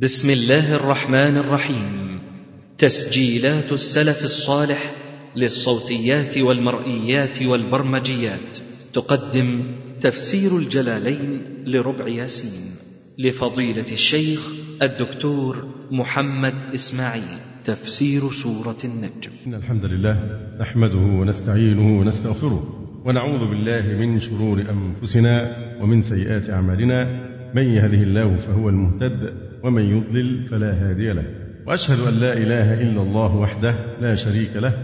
بسم الله الرحمن الرحيم. تسجيلات السلف الصالح للصوتيات والمرئيات والبرمجيات. تقدم تفسير الجلالين لربع ياسين لفضيلة الشيخ الدكتور محمد إسماعيل. تفسير سورة النجم. إن الحمد لله نحمده ونستعينه ونستغفره ونعوذ بالله من شرور أنفسنا ومن سيئات أعمالنا. من يهده الله فهو المهتد ومن يضلل فلا هادي له. وأشهد أن لا إله إلا الله وحده لا شريك له.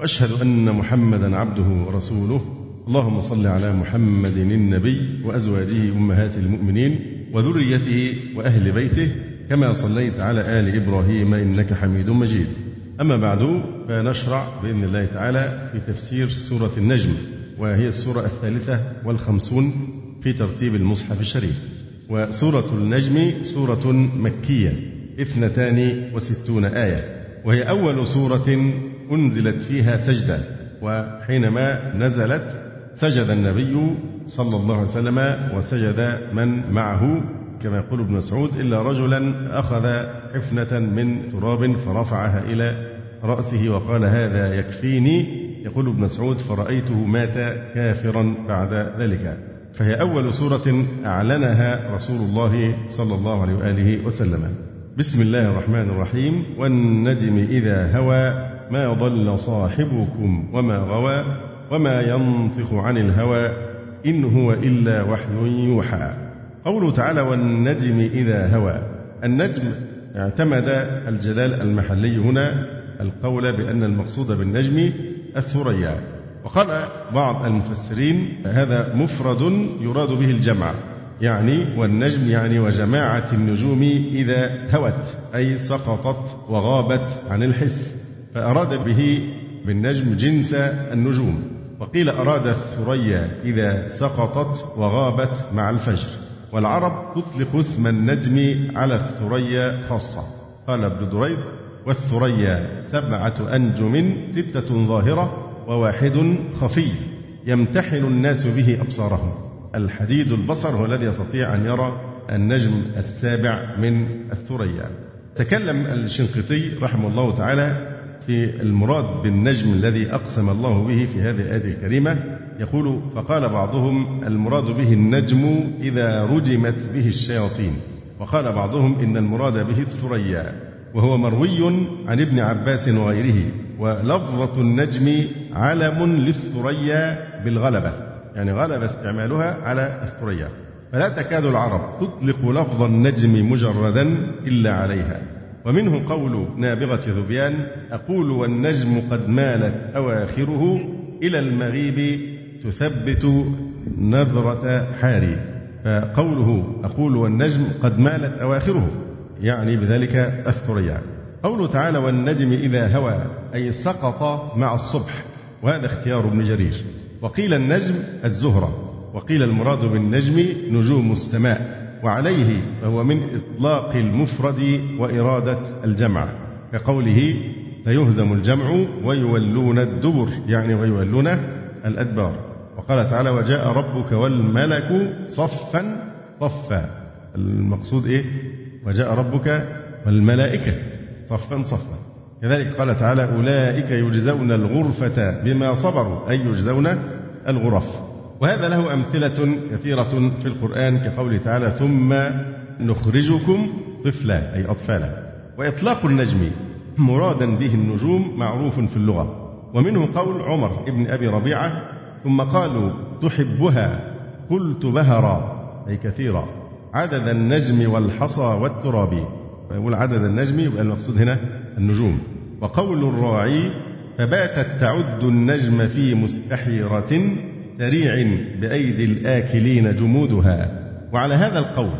وأشهد أن محمدا عبده ورسوله. اللهم صل على محمد النبي وأزواجه أمهات المؤمنين وذريته وأهل بيته كما صليت على آل إبراهيم إنك حميد مجيد. أما بعد فنشرع بإذن الله تعالى في تفسير سورة النجم وهي السورة الثالثة والخمسون في ترتيب المصحف الشريف. وسورة النجم سورة مكية اثنتان وستون آية. وهي أول سورة أنزلت فيها سجدة وحينما نزلت سجد النبي صلى الله عليه وسلم وسجد من معه كما يقول ابن مسعود إلا رجلا أخذ حفنة من تراب فرفعها إلى رأسه وقال هذا يكفيني. يقول ابن مسعود فرأيته مات كافرا بعد ذلك. فهي أول سورة أعلنها رسول الله صلى الله عليه وآله وسلم. بسم الله الرحمن الرحيم. والنجم إذا هوى ما ضل صاحبكم وما غوى وما ينطق عن الهوى إن هو إلا وحي يوحى. قوله تعالى والنجم إذا هوى. النجم اعتمد الجلال المحلي هنا القول بأن المقصود بالنجم الثريا. وقال بعض المفسرين هذا مفرد يراد به الجمع يعني والنجم يعني وجماعة النجوم إذا هوت أي سقطت وغابت عن الحس فأراد به بالنجم جنس النجوم. وقيل أراد الثريا إذا سقطت وغابت مع الفجر. والعرب تطلق اسم النجم على الثريا خاصة. قال ابن دريد والثريا سبعة أنجم ستة ظاهرة وواحد خفي يمتحن الناس به أبصارهم. الحديد البصر هو الذي يستطيع أن يرى النجم السابع من الثريا. تكلم الشنقيطي رحمه الله تعالى في المراد بالنجم الذي أقسم الله به في هذه الآية الكريمة. يقول فقال بعضهم المراد به النجم إذا رجمت به الشياطين. وقال بعضهم إن المراد به الثريا. وهو مروي عن ابن عباس وغيره. ولفظة النجم علم للثريا بالغلبة. يعني غلب استعمالها على الثريا. فلا تكاد العرب تطلق لفظ النجم مجردا إلا عليها. ومنه قول نابغة ذبيان أقول والنجم قد مالت أواخره إلى المغيب تثبت نذرة حاري. فقوله أقول والنجم قد مالت أواخره يعني بذلك الثريا. قوله تعالى والنجم إذا هوى أي سقط مع الصبح. وهذا اختيار ابن جرير. وقيل النجم الزهرة وقيل المراد بالنجم نجوم السماء وعليه فهو من إطلاق المفرد وإرادة الجمع. كقوله فيهزم الجمع ويولون الدبر يعني ويولون الأدبار. وقال تعالى وجاء ربك والملك صفا صفا. المقصود إيه؟ وجاء ربك والملائكة صفا صفا. كذلك قال تعالى أولئك يجزون الغرفة بما صبروا أي يجزون الغرف. وهذا له أمثلة كثيرة في القرآن كقوله تعالى ثم نخرجكم طفلا أي أطفالا. وإطلاق النجم مرادا به النجوم معروف في اللغة. ومنه قول عمر ابن أبي ربيعة ثم قالوا تحبها قلت بهرا أي كثيرا. عدد النجم والحصى والتراب. فيقول عدد النجم يبقى المقصود هنا النجوم. وقول الراعي فباتت تعد النجم في مستحيرة سريع بأيدي الآكلين جمودها. وعلى هذا القول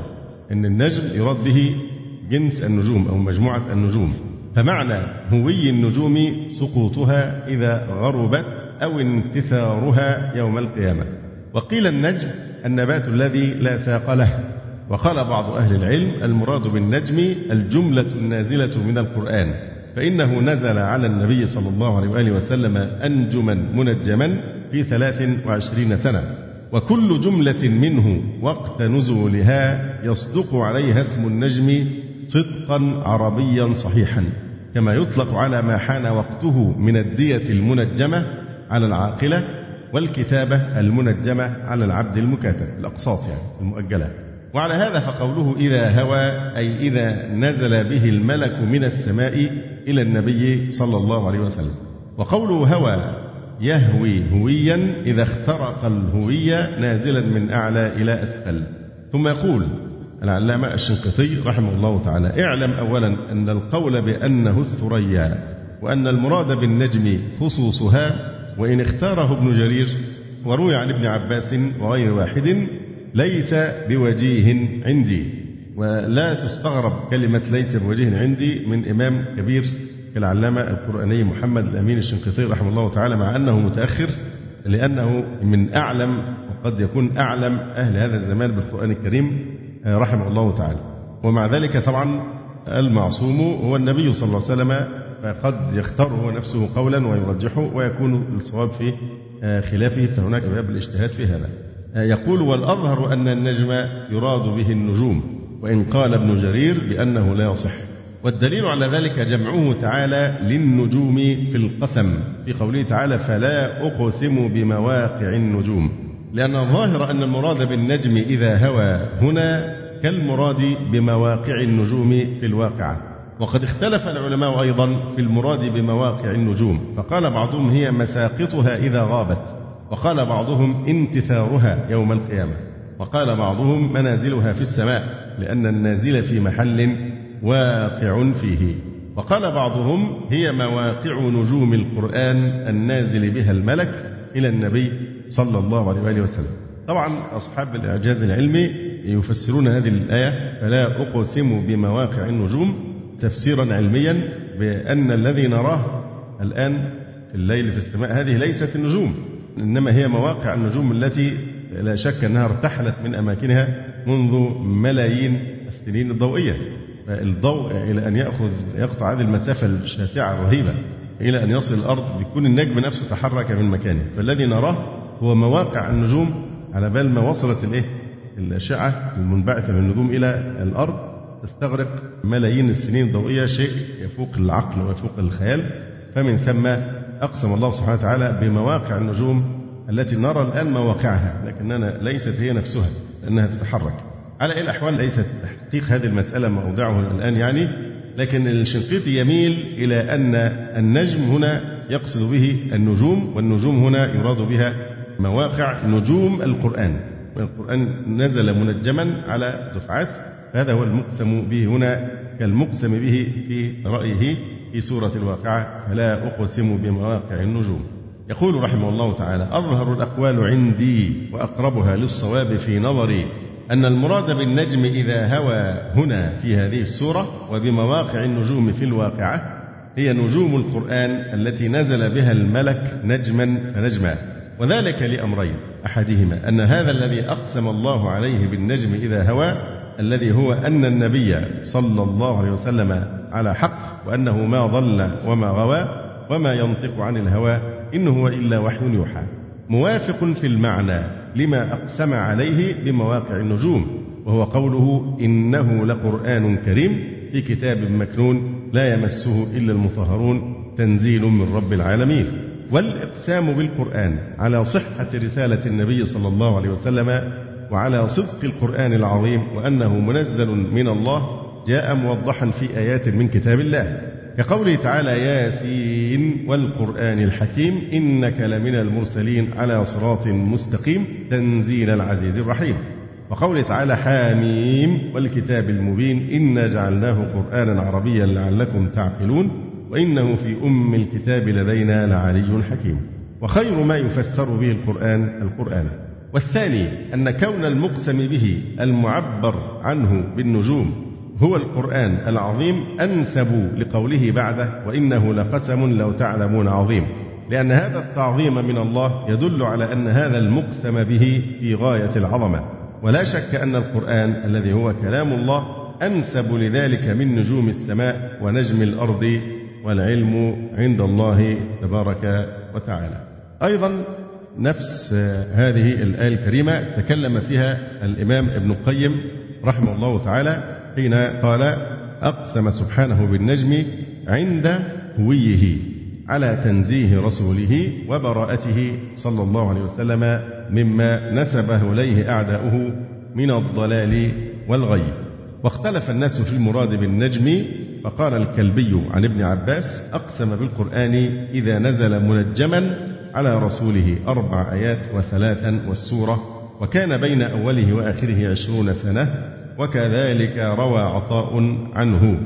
أن النجم يراد به جنس النجوم أو مجموعة النجوم. فمعنى هوي النجوم سقوطها إذا غربت أو انتثارها يوم القيامة. وقيل النجم النبات الذي لا ساق له. وقال بعض أهل العلم المراد بالنجم الجملة النازلة من القرآن فإنه نزل على النبي صلى الله عليه وآله وسلم أنجما منجما في ثلاث وعشرين سنة وكل جملة منه وقت نزولها يصدق عليها اسم النجم صدقا عربيا صحيحا كما يطلق على ما حان وقته من الدية المنجمة على العاقلة والكتابة المنجمة على العبد المكاتب الأقساط يعني المؤجلة. وعلى هذا فقوله إذا هوى أي إذا نزل به الملك من السماء إلى النبي صلى الله عليه وسلم. وقوله هوى يهوي هويا إذا اخترق الهوية نازلا من أعلى إلى أسفل. ثم يقول العلامة الشنقيطي رحمه الله تعالى اعلم أولا أن القول بأنه الثريا وأن المراد بالنجم خصوصها وإن اختاره ابن جرير وروي عن ابن عباس وغير واحد ليس بوجيه عندي. ولا تستغرب كلمة ليس بوجيه عندي من إمام كبير كالعلامة القرآني محمد الأمين الشنقيطي رحمه الله تعالى مع أنه متأخر لأنه من أعلم وقد يكون أعلم أهل هذا الزمان بالقرآن الكريم رحمه الله تعالى. ومع ذلك طبعا المعصوم هو النبي صلى الله عليه وسلم فقد يختار هو نفسه قولا ويرجحه ويكون الصواب في خلافه فهناك باب الاجتهاد في هذا. يقول والأظهر أن النجم يراد به النجوم وإن قال ابن جرير بأنه لا يصح. والدليل على ذلك جمعه تعالى للنجوم في القسم في قوله تعالى فلا أقسم بمواقع النجوم لأن الظاهر أن المراد بالنجم إذا هوى هنا كالمراد بمواقع النجوم في الواقعة وقد اختلف العلماء أيضا في المراد بمواقع النجوم فقال بعضهم هي مساقطها إذا غابت. وقال بعضهم انتثارها يوم القيامة وقال بعضهم منازلها في السماء لأن النازل في محل واقع فيه. وقال بعضهم هي مواقع نجوم القرآن النازل بها الملك إلى النبي صلى الله عليه وآله وسلم. طبعا أصحاب الإعجاز العلمي يفسرون هذه الآية فلا أقسم بمواقع النجوم تفسيرا علميا بأن الذي نراه الآن في الليل في السماء هذه ليست النجوم. إنما هي مواقع النجوم التي لا شك أنها ارتحلت من أماكنها منذ ملايين السنين الضوئية. الضوء إلى أن يأخذ يقطع هذه المسافة الشاسعة الرهيبة إلى أن يصل الأرض بيكون النجم نفسه تحرك من مكانه. فالذي نراه هو مواقع النجوم على بال ما وصلت الإيه الأشعة المنبعثة من النجوم إلى الأرض تستغرق ملايين السنين الضوئية شيء يفوق العقل ويفوق الخيال. فمن ثم أقسم الله سبحانه وتعالى بمواقع النجوم التي نرى الآن مواقعها لكننا ليست هي نفسها لأنها تتحرك. على أي الأحوال ليست تحقيق هذه المسألة موضعه الآن يعني لكن الشنقيطي يميل إلى أن النجم هنا يقصد به النجوم والنجوم هنا يراد بها مواقع نجوم القرآن. القرآن نزل منجما على دفعات هذا هو المقسم به هنا كالمقسم به في رأيه في سورة الواقعة فلا أقسم بمواقع النجوم. يقول رحمه الله تعالى أظهر الأقوال عندي وأقربها للصواب في نظري أن المراد بالنجم إذا هوى هنا في هذه السورة وبمواقع النجوم في الواقعة هي نجوم القرآن التي نزل بها الملك نجما فنجما وذلك لأمرين أحدهما أن هذا الذي أقسم الله عليه بالنجم إذا هوى الذي هو أن النبي صلى الله عليه وسلم على حق وأنه ما ضل وما غوى وما ينطق عن الهوى إن هو إلا وحي يوحى. موافق في المعنى لما أقسم عليه بمواقع النجوم وهو قوله إنه لقرآن كريم في كتاب مكنون لا يمسه إلا المطهرون تنزيل من رب العالمين. والإقسام بالقرآن على صحة رسالة النبي صلى الله عليه وسلم وعلى صدق القرآن العظيم وأنه منزل من الله جاء موضحا في آيات من كتاب الله. كقوله تعالى ياسين والقرآن الحكيم إنك لمن المرسلين على صراط مستقيم تنزيل العزيز الرحيم. وقوله تعالى حاميم والكتاب المبين إنا جعلناه قرآنا عربيا لعلكم تعقلون وإنه في أم الكتاب لدينا لعلي حكيم. وخير ما يفسر به القرآن القرآن. والثاني أن كون المقسم به المعبر عنه بالنجوم هو القرآن العظيم أنسب لقوله بعده وإنه لقسم لو تعلمون عظيم. لأن هذا التعظيم من الله يدل على أن هذا المقسم به في غاية العظمة. ولا شك أن القرآن الذي هو كلام الله أنسب لذلك من نجوم السماء ونجم الأرض والعلم عند الله تبارك وتعالى. أيضا نفس هذه الآية الكريمة تكلم فيها الإمام ابن القيم رحمه الله تعالى حين قال أقسم سبحانه بالنجم عند هويه على تنزيه رسوله وبراءته صلى الله عليه وسلم مما نسبه إليه أعداؤه من الضلال والغي. واختلف الناس في المراد بالنجم فقال الكلبي عن ابن عباس أقسم بالقرآن إذا نزل منجما على رسوله أربع آيات وثلاثا والسورة وكان بين أوله وآخره عشرون سنة وكذلك روى عطاء عنه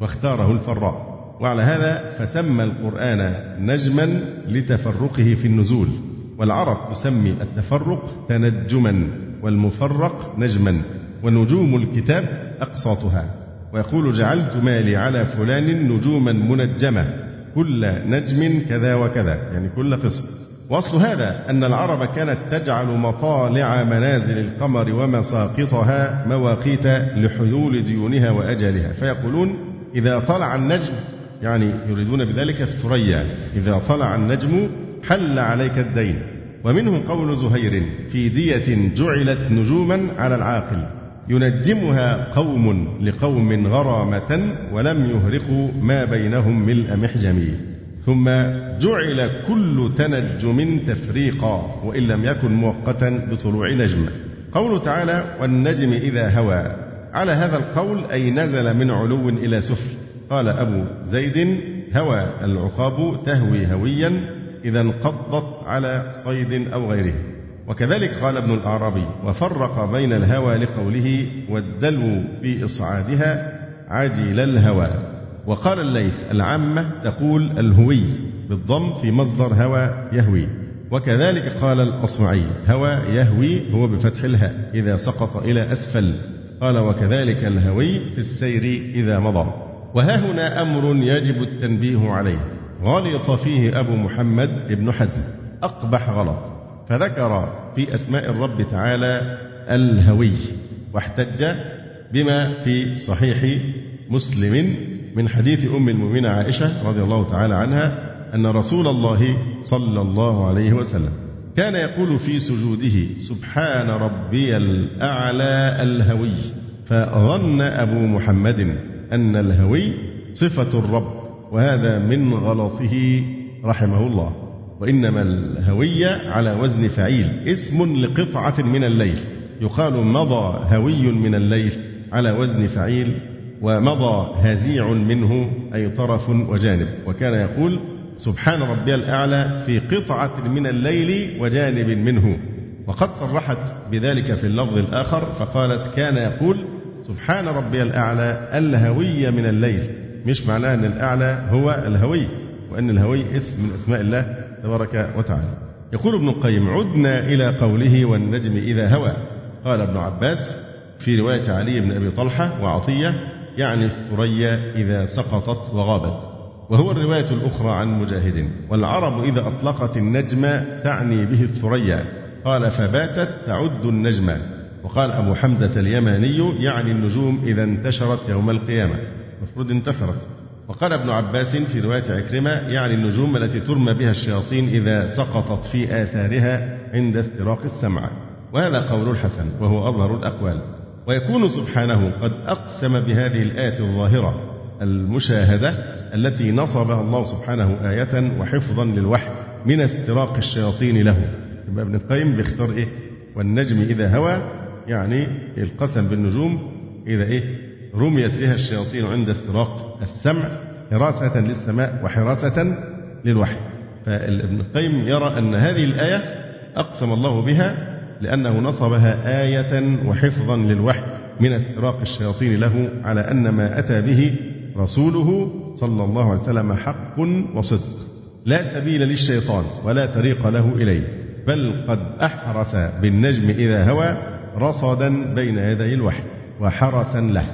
واختاره الفراء. وعلى هذا فسمى القرآن نجما لتفرقه في النزول والعرب تسمي التفرق تنجما والمفرق نجما ونجوم الكتاب أقساطها. ويقول جعلت مالي على فلان نجوما منجمة. كل نجم كذا وكذا يعني كل قسط وأصل هذا أن العرب كانت تجعل مطالع منازل القمر ومساقطها مواقيت لحلول ديونها وأجلها. فيقولون إذا طلع النجم يعني يريدون بذلك الثريا إذا طلع النجم حل عليك الدين. ومنه قول زهير في دية جعلت نجوما على العاقل. ينجمها قوم لقوم غرامة ولم يهرقوا ما بينهم ملء محجم ثم جعل كل تنجم تفريقا وإن لم يكن مؤقتا بطلوع نجم. قوله تعالى والنجم إذا هوى. على هذا القول أي نزل من علو إلى سفل قال أبو زيد هوى. العقاب تهوي هويا إذا انقضت على صيد أو غيره. وكذلك قال ابن الأعرابي وفرق بين الهوى لقوله والدلو في إصعادها عجل الهوى. وقال الليث العامة تقول الهوي بالضم في مصدر هوى يهوي. وكذلك قال الأصمعي هوى يهوي هو بفتح الهاء إذا سقط إلى أسفل. قال وكذلك الهوي في السير إذا مضى. وها هنا أمر يجب التنبيه عليه. غلط فيه أبو محمد بن حزم. أقبح غلط. فذكر في أسماء الرب تعالى الهوي واحتج بما في صحيح مسلم من حديث أم المؤمنين عائشة رضي الله تعالى عنها أن رسول الله صلى الله عليه وسلم كان يقول في سجوده سبحان ربي الأعلى الهوي. فظن أبو محمد أن الهوي صفة الرب وهذا من غلطه رحمه الله. وإنما الهوية على وزن فعيل اسم لقطعة من الليل. يقال مضى هوي من الليل على وزن فعيل ومضى هزيع منه أي طرف وجانب. وكان يقول سبحان ربي الأعلى في قطعة من الليل وجانب منه. وقد صرحت بذلك في اللفظ الآخر فقالت كان يقول سبحان ربي الأعلى الهوي من الليل. مش معناه أن الأعلى هو الهوي وأن الهوي اسم من أسماء الله تبارك وتعالى. يقول ابن القيم عدنا إلى قوله والنجم إذا هوى. قال ابن عباس في رواية علي بن أبي طلحة وعطية يعني الثريا إذا سقطت وغابت. وهو الرواية الأخرى عن مجاهد والعرب إذا أطلقت النجم تعني به الثريا. قال فباتت تعد النجم. وقال أبو حمزة اليماني يعني النجوم إذا انتشرت يوم القيامة. المفروض انتثرت. وقال ابن عباس في رواية عكرمة يعني النجوم التي ترمى بها الشياطين إذا سقطت في آثارها عند استراق السمع. وهذا قول الحسن وهو أظهر الأقوال. ويكون سبحانه قد أقسم بهذه الآية الظاهرة المشاهدة التي نصبها الله سبحانه آية وحفظا للوحي من استراق الشياطين له. يبقى ابن القيم بيختار إيه؟ والنجم إذا هوى يعني القسم بالنجوم إذا إيه؟ رميت بها الشياطين عند استراق السمع حراسة للسماء وحراسة للوحي. فابن القيم يرى أن هذه الآية أقسم الله بها لأنه نصبها آية وحفظا للوحي من استراق الشياطين له على أن ما أتى به رسوله صلى الله عليه وسلم حق وصدق. لا سبيل للشيطان ولا طريق له إليه بل قد أحرس بالنجم إذا هوى رصدا بين يدي الوحي وحرسا له.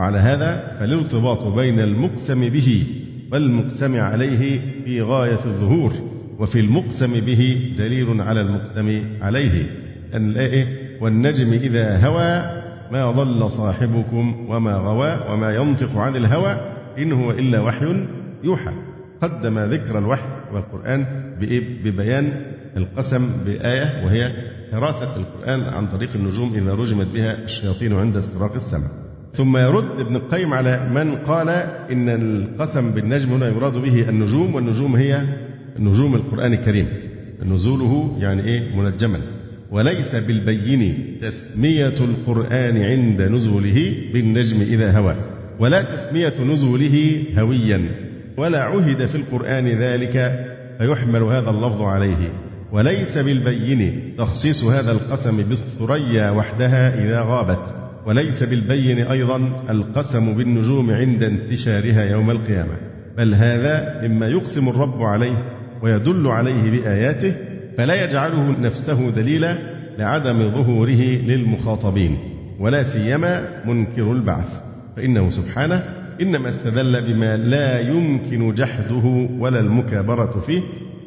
وعلى هذا فالارتباط بين المقسم به والمقسم عليه في غاية الظهور وفي المقسم به دليل على المقسم عليه. أن والنجم إذا هوى ما ضل صاحبكم وما غوى وما ينطق عن الهوى إن هو إلا وحي يوحى. قدم ذكر الوحي والقرآن ببيان القسم بآية وهي حراسة القرآن عن طريق النجوم إذا رجمت بها الشياطين عند استراق السمع ثم يرد ابن القيم على من قال إن القسم بالنجم هنا يراد به النجوم والنجوم هي نجوم القرآن الكريم. نزوله يعني إيه؟ منجما. وليس بالبين تسمية القرآن عند نزوله بالنجم إذا هوى. ولا تسمية نزوله هويا. ولا عهد في القرآن ذلك. فيحمل هذا اللفظ عليه. وليس بالبين تخصيص هذا القسم بالثريا وحدها إذا غابت. وليس بالبين أيضا القسم بالنجوم عند انتشارها يوم القيامة بل هذا مما يقسم الرب عليه ويدل عليه بآياته فلا يجعله نفسه دليلا لعدم ظهوره للمخاطبين ولا سيما منكر البعث فإنه سبحانه إنما استدل بما لا يمكن جحده ولا المكابرة فيه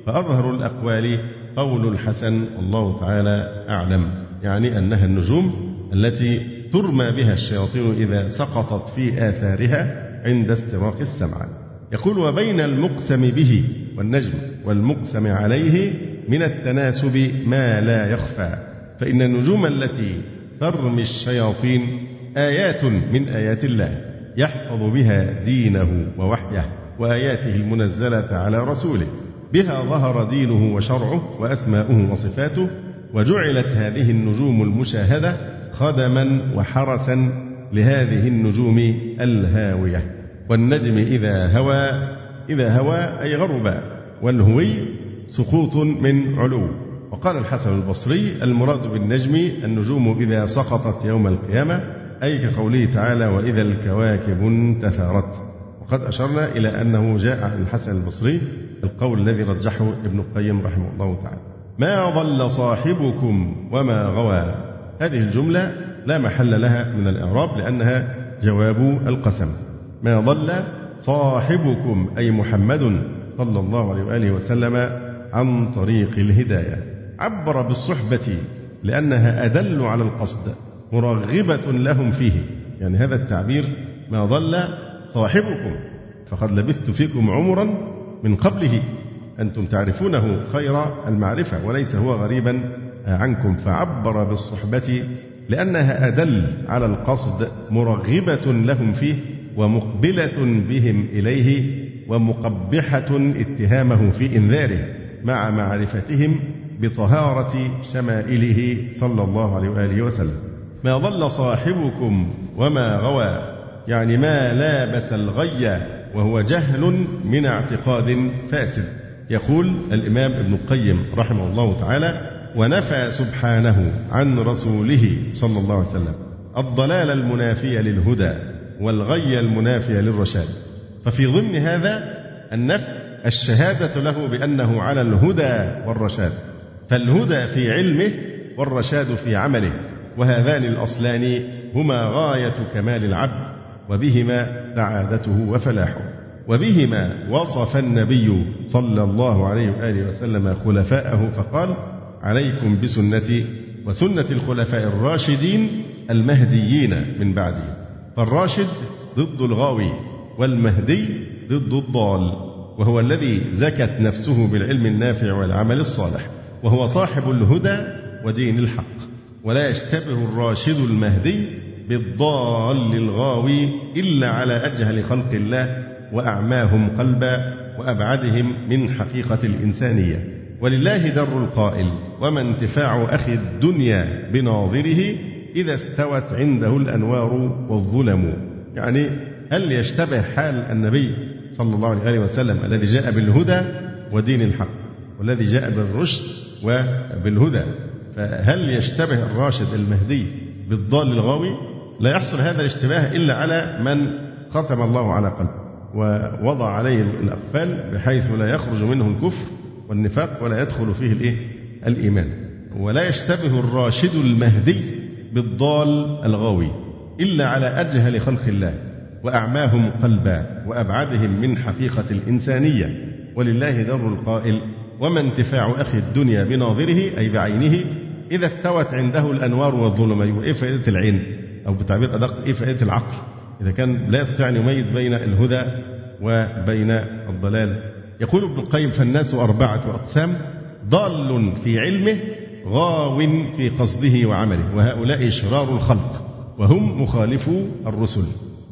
فأظهر الأقوال قول الحسن والله تعالى أعلم يعني أنها النجوم التي ترمى بها الشياطين إذا سقطت في آثارها عند استراق السمع. يقول وبين المقسم به والنجم والمقسم عليه من التناسب ما لا يخفى. فإن النجوم التي ترمي الشياطين آيات من آيات الله يحفظ بها دينه ووحيه وآياته المنزلة على رسوله. بها ظهر دينه وشرعه وأسماؤه وصفاته وجعلت هذه النجوم المشاهدة خدما وحرسا لهذه النجوم الهاوية. والنجم إذا هوى إذا هوى أي غرب. والهوي سقوط من علو. وقال الحسن البصري المراد بالنجم النجوم إذا سقطت يوم القيامة أي كقوله تعالى وإذا الكواكب انتثرت. وقد أشرنا إلى أنه جاء عن الحسن البصري القول الذي رجحه ابن القيم رحمه الله تعالى ما ضل صاحبكم وما غوى. هذه الجملة لا محل لها من الإعراب لأنها جواب القسم. ما ضل صاحبكم أي محمد صلى الله عليه وآله وسلم عن طريق الهداية. عبر بالصحبة لأنها أدل على القصد مرغبة لهم فيه. يعني هذا التعبير ما ضل صاحبكم فقد لبثت فيكم عمرا من قبله. أنتم تعرفونه خير المعرفة وليس هو غريبا عنكم فعبر بالصحبة لأنها أدل على القصد مرغبة لهم فيه ومقبلة بهم إليه ومقبحة اتهامه في إنذاره مع معرفتهم بطهارة شمائله صلى الله عليه وآله وسلم. ما ضل صاحبكم وما غوى يعني ما لابس الغي وهو جهل من اعتقاد فاسد. يقول الإمام ابن القيم رحمه الله تعالى ونفى سبحانه عن رسوله صلى الله عليه وسلم. الضلال المنافي للهدى والغي المنافي للرشاد. ففي ضمن هذا النفي الشهادة له بأنه على الهدى والرشاد. فالهدى في علمه والرشاد في عمله. وهذان الأصلان هما غاية كمال العبد وبهما سعادته وفلاحه. وبهما وصف النبي صلى الله عليه وآله وسلم خلفاءه فقال عليكم بسنتي وسنة الخلفاء الراشدين المهديين من بعدي. فالراشد ضد الغاوي والمهدي ضد الضال وهو الذي زكت نفسه بالعلم النافع والعمل الصالح وهو صاحب الهدى ودين الحق. ولا يشتبه الراشد المهدي بالضال الغاوي إلا على أجهل خلق الله وأعماهم قلبا وأبعدهم من حقيقة الإنسانية. ولله در القائل وما انتفاع أخي الدنيا بناظره إذا استوت عنده الأنوار والظلم. يعني هل يشتبه حال النبي صلى الله عليه وسلم الذي جاء بالهدى ودين الحق والذي جاء بالرشد وبالهدى؟ فهل يشتبه الراشد المهدي بالضال الغاوي؟ لا يحصل هذا الاشتباه إلا على من ختم الله على قلبه ووضع عليه الأقفال بحيث لا يخرج منه الكفر والنفاق ولا يدخل فيه الإيه؟ الإيمان. ولا يشتبه الراشد المهدي بالضال الغاوي إلا على أجهل خلق الله وأعماهم قلبا وأبعدهم من حقيقة الإنسانية. ولله در القائل وما انتفاع أخي الدنيا بناظره أي بعينه؟ إذا استوت عنده الأنوار والظلم أيوة إيه فائدة العين؟ أو بتعبير أدق إيه فائدة العقل؟ إذا كان لا يستطيع أن يميز بين الهدى وبين الضلال. يقول ابن القيم فالناس أربعة أقسام ضال في علمه غاو في قصده وعمله وهؤلاء شرار الخلق وهم مخالفو الرسل.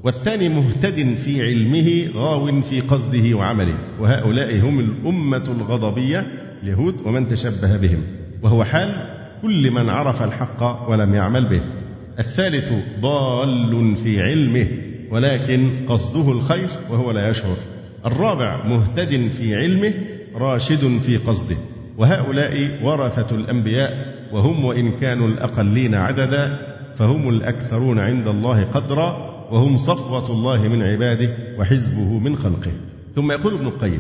والثاني مهتد في علمه غاو في قصده وعمله وهؤلاء هم الأمة الغضبية اليهود ومن تشبه بهم. وهو حال كل من عرف الحق ولم يعمل به. الثالث ضال في علمه ولكن قصده الخير وهو لا يشعر. الرابع مهتد في علمه راشد في قصده. وهؤلاء ورثة الأنبياء وهم وإن كانوا الأقلين عددا فهم الأكثرون عند الله قدرا وهم صفوة الله من عباده وحزبه من خلقه. ثم يقول ابن القيم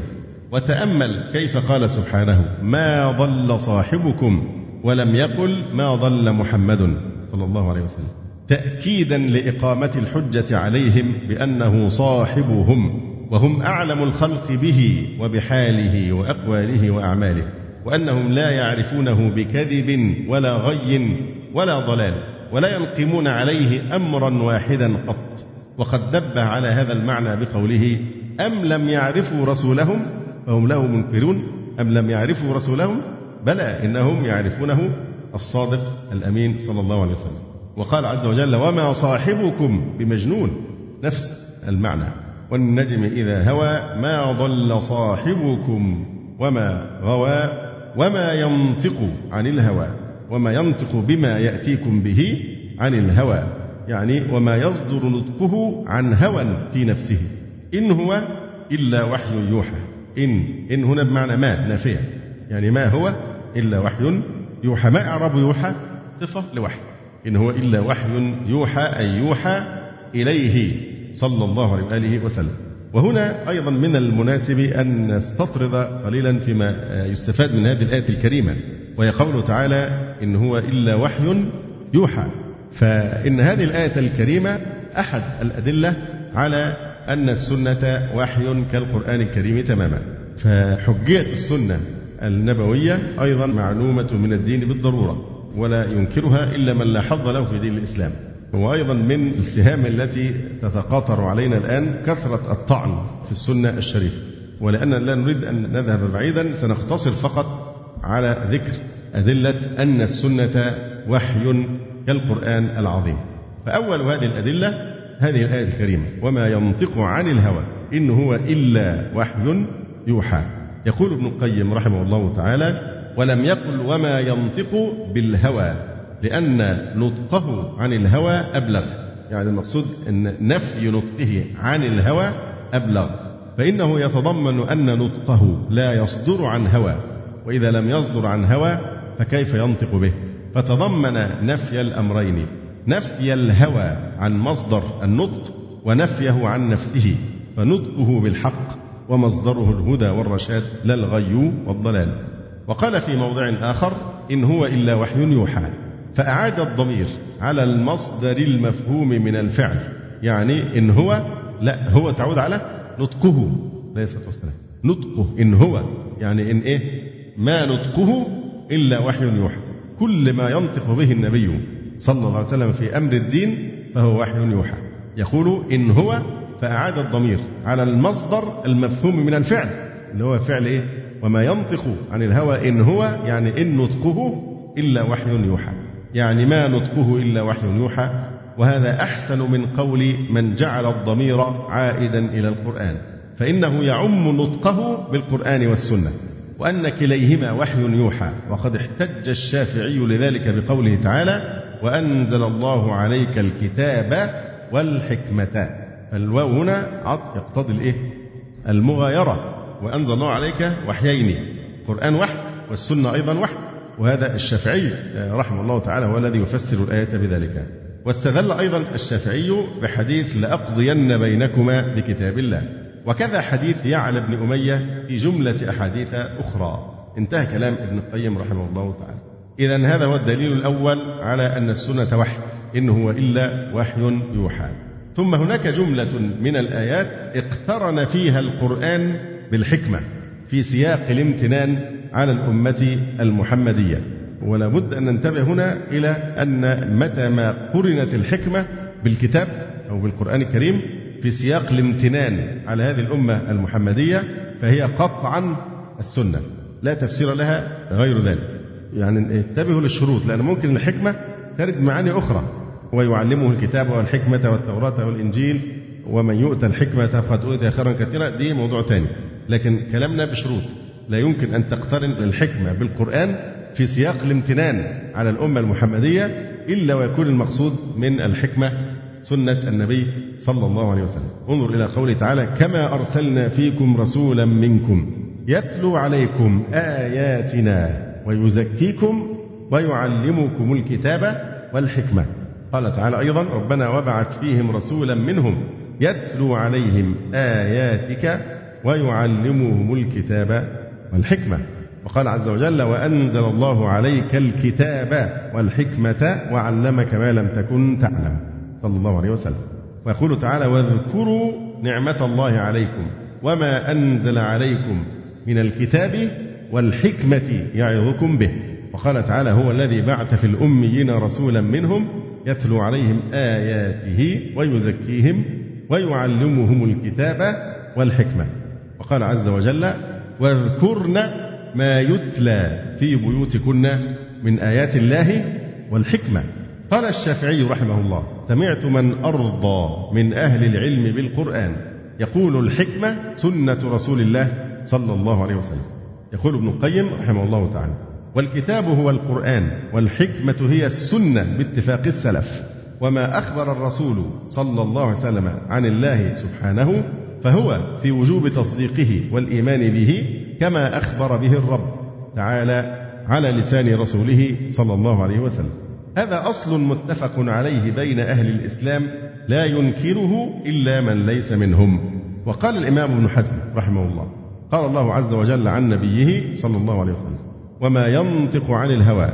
وتأمل كيف قال سبحانه ما ضل صاحبكم ولم يقل ما ضل محمد صلى الله عليه وسلم. تأكيدا لإقامة الحجة عليهم بأنه صاحبهم. وهم أعلم الخلق به وبحاله وأقواله وأعماله وأنهم لا يعرفونه بكذب ولا غي ولا ضلال ولا ينقمون عليه أمرا واحدا قط. وقد دبه على هذا المعنى بقوله أم لم يعرفوا رسولهم؟ فهم له منكرون. أم لم يعرفوا رسولهم؟ بلى إنهم يعرفونه. الصادق الأمين صلى الله عليه وسلم. وقال عز وجل وما صاحبكم بمجنون. نفس المعنى. والنجم إذا هوى ما ضل صاحبكم وما غوى وما ينطق عن الهوى وما ينطق بما يأتيكم به عن الهوى يعني وما يصدر نطقه عن هوى في نفسه. إن هو إلا وحي يوحى. إن إن هنا بمعنى ما نافية يعني ما هو إلا وحي يوحى. ما إعراب يوحى؟ صفة لوحي. إن هو إلا وحي يوحى أي يوحى إليه. صلى الله عليه وآله وسلم. وهنا أيضا من المناسب أن نستطرد قليلا فيما يستفاد من هذه الآية الكريمة وهي قوله تعالى إن هو إلا وحي يوحى. فإن هذه الآية الكريمة أحد الأدلة على أن السنة وحي كالقرآن الكريم تماما. فحجية السنة النبوية أيضا معلومة من الدين بالضرورة ولا ينكرها إلا من لا حظ له في دين الإسلام. وأيضا من السهام التي تتقاطر علينا الآن كثرة الطعن في السنة الشريفة. ولأننا لا نريد أن نذهب بعيدا سنقتصر فقط على ذكر أدلة أن السنة وحي كالقرآن العظيم. فأول هذه الأدلة هذه الآية الكريمة وما ينطق عن الهوى إن هو إلا وحي يوحى يقول ابن القيم رحمه الله تعالى ولم يقل وما ينطق بالهوى لأن نطقه عن الهوى أبلغ. يعني المقصود أن نفي نطقه عن الهوى أبلغ. فإنه يتضمن أن نطقه لا يصدر عن هوى. وإذا لم يصدر عن هوى فكيف ينطق به؟ فتضمن نفي الأمرين. نفي الهوى عن مصدر النطق ونفيه عن نفسه. فنطقه بالحق ومصدره الهدى والرشاد لا الغي والضلال. وقال في موضع آخر إن هو إلا وحي يوحى. فأعاد الضمير على المصدر المفهوم من الفعل. يعني إن هو لا هو تعود على نطقه. ليس والسلام نطقه. إن هو. يعني إن إيه؟ ما نطقه إلا وحي يوحى. كل ما ينطق به النبي صلى الله عليه وسلم في أمر الدين فهو وحي يوحى. يقول إن هو فأعاد الضمير على المصدر المفهوم من الفعل. اللي هو فعل إيه؟ وما ينطق عن الهوى إن هو يعني إن نطقه إلا وحي يوحى. يعني ما نطقه إلا وحي يوحى وهذا أحسن من قول من جعل الضمير عائدا إلى القرآن فإنه يعم نطقه بالقرآن والسنة وأن كليهما وحي يوحى وقد احتج الشافعي لذلك بقوله تعالى وأنزل الله عليك الكتاب والحكمة فالواو هنا عطف يقتضي الإيه؟ المغايرة وأنزل الله عليك وحيين قرآن وحي والسنة أيضا وحي وهذا الشافعي رحمه الله تعالى هو الذي يفسر الآية بذلك. واستدل أيضا الشافعي بحديث لأقضين بينكما بكتاب الله. وكذا حديث يعلى بن أمية في جملة أحاديث أخرى. انتهى كلام ابن القيم رحمه الله تعالى. إذا هذا هو الدليل الأول على أن السنة وحي إن هو إلا وحي يوحى. ثم هناك جملة من الآيات اقترن فيها القرآن بالحكمة في سياق الامتنان على الأمة المحمدية. ولا بد أن ننتبه هنا إلى أن متى ما قرنت الحكمة بالكتاب أو بالقرآن الكريم في سياق الامتنان على هذه الأمة المحمدية فهي قطعا السنة. لا تفسير لها غير ذلك. يعني انتبهوا للشروط لأن ممكن الحكمة ترد معاني أخرى ويعلمه الكتاب والحكمة والتوراة والإنجيل ومن يؤتى الحكمة فقد أوتي خيرا كثيرا. دي موضوع ثاني لكن كلامنا بشروط. لا يمكن أن تقترن الحكمة بالقرآن في سياق الامتنان على الأمة المحمدية إلا ويكون المقصود من الحكمة سنة النبي صلى الله عليه وسلم. انظر إلى قوله تعالى كما أرسلنا فيكم رسولا منكم يتلو عليكم آياتنا ويزكيكم ويعلمكم الكتاب والحكمة. قال تعالى أيضا ربنا وبعث فيهم رسولا منهم يتلو عليهم آياتك ويعلمهم الكتاب والحكمة. وقال عز وجل وأنزل الله عليك الكتاب والحكمة وعلمك ما لم تكن تعلم. صلى الله عليه وسلم. ويقول تعالى واذكروا نعمة الله عليكم وما أنزل عليكم من الكتاب والحكمة يعظكم به. وقال تعالى هو الذي بعث في الأميين رسولا منهم يتلو عليهم آياته ويزكيهم ويعلمهم الكتاب والحكمة. وقال عز وجل واذكرن ما يتلى في بيوتكن من آيات الله والحكمة. قال الشافعي رحمه الله سمعت من أرضى من أهل العلم بالقرآن. يقول الحكمة سنة رسول الله صلى الله عليه وسلم. يقول ابن القيم رحمه الله تعالى والكتاب هو القرآن والحكمة هي السنة باتفاق السلف. وما أخبر الرسول صلى الله عليه وسلم عن الله سبحانه فهو في وجوب تصديقه والإيمان به كما أخبر به الرب تعالى على لسان رسوله صلى الله عليه وسلم. هذا أصل متفق عليه بين أهل الإسلام لا ينكره إلا من ليس منهم. وقال الإمام ابن حزم رحمه الله قال الله عز وجل عن نبيه صلى الله عليه وسلم وما ينطق عن الهوى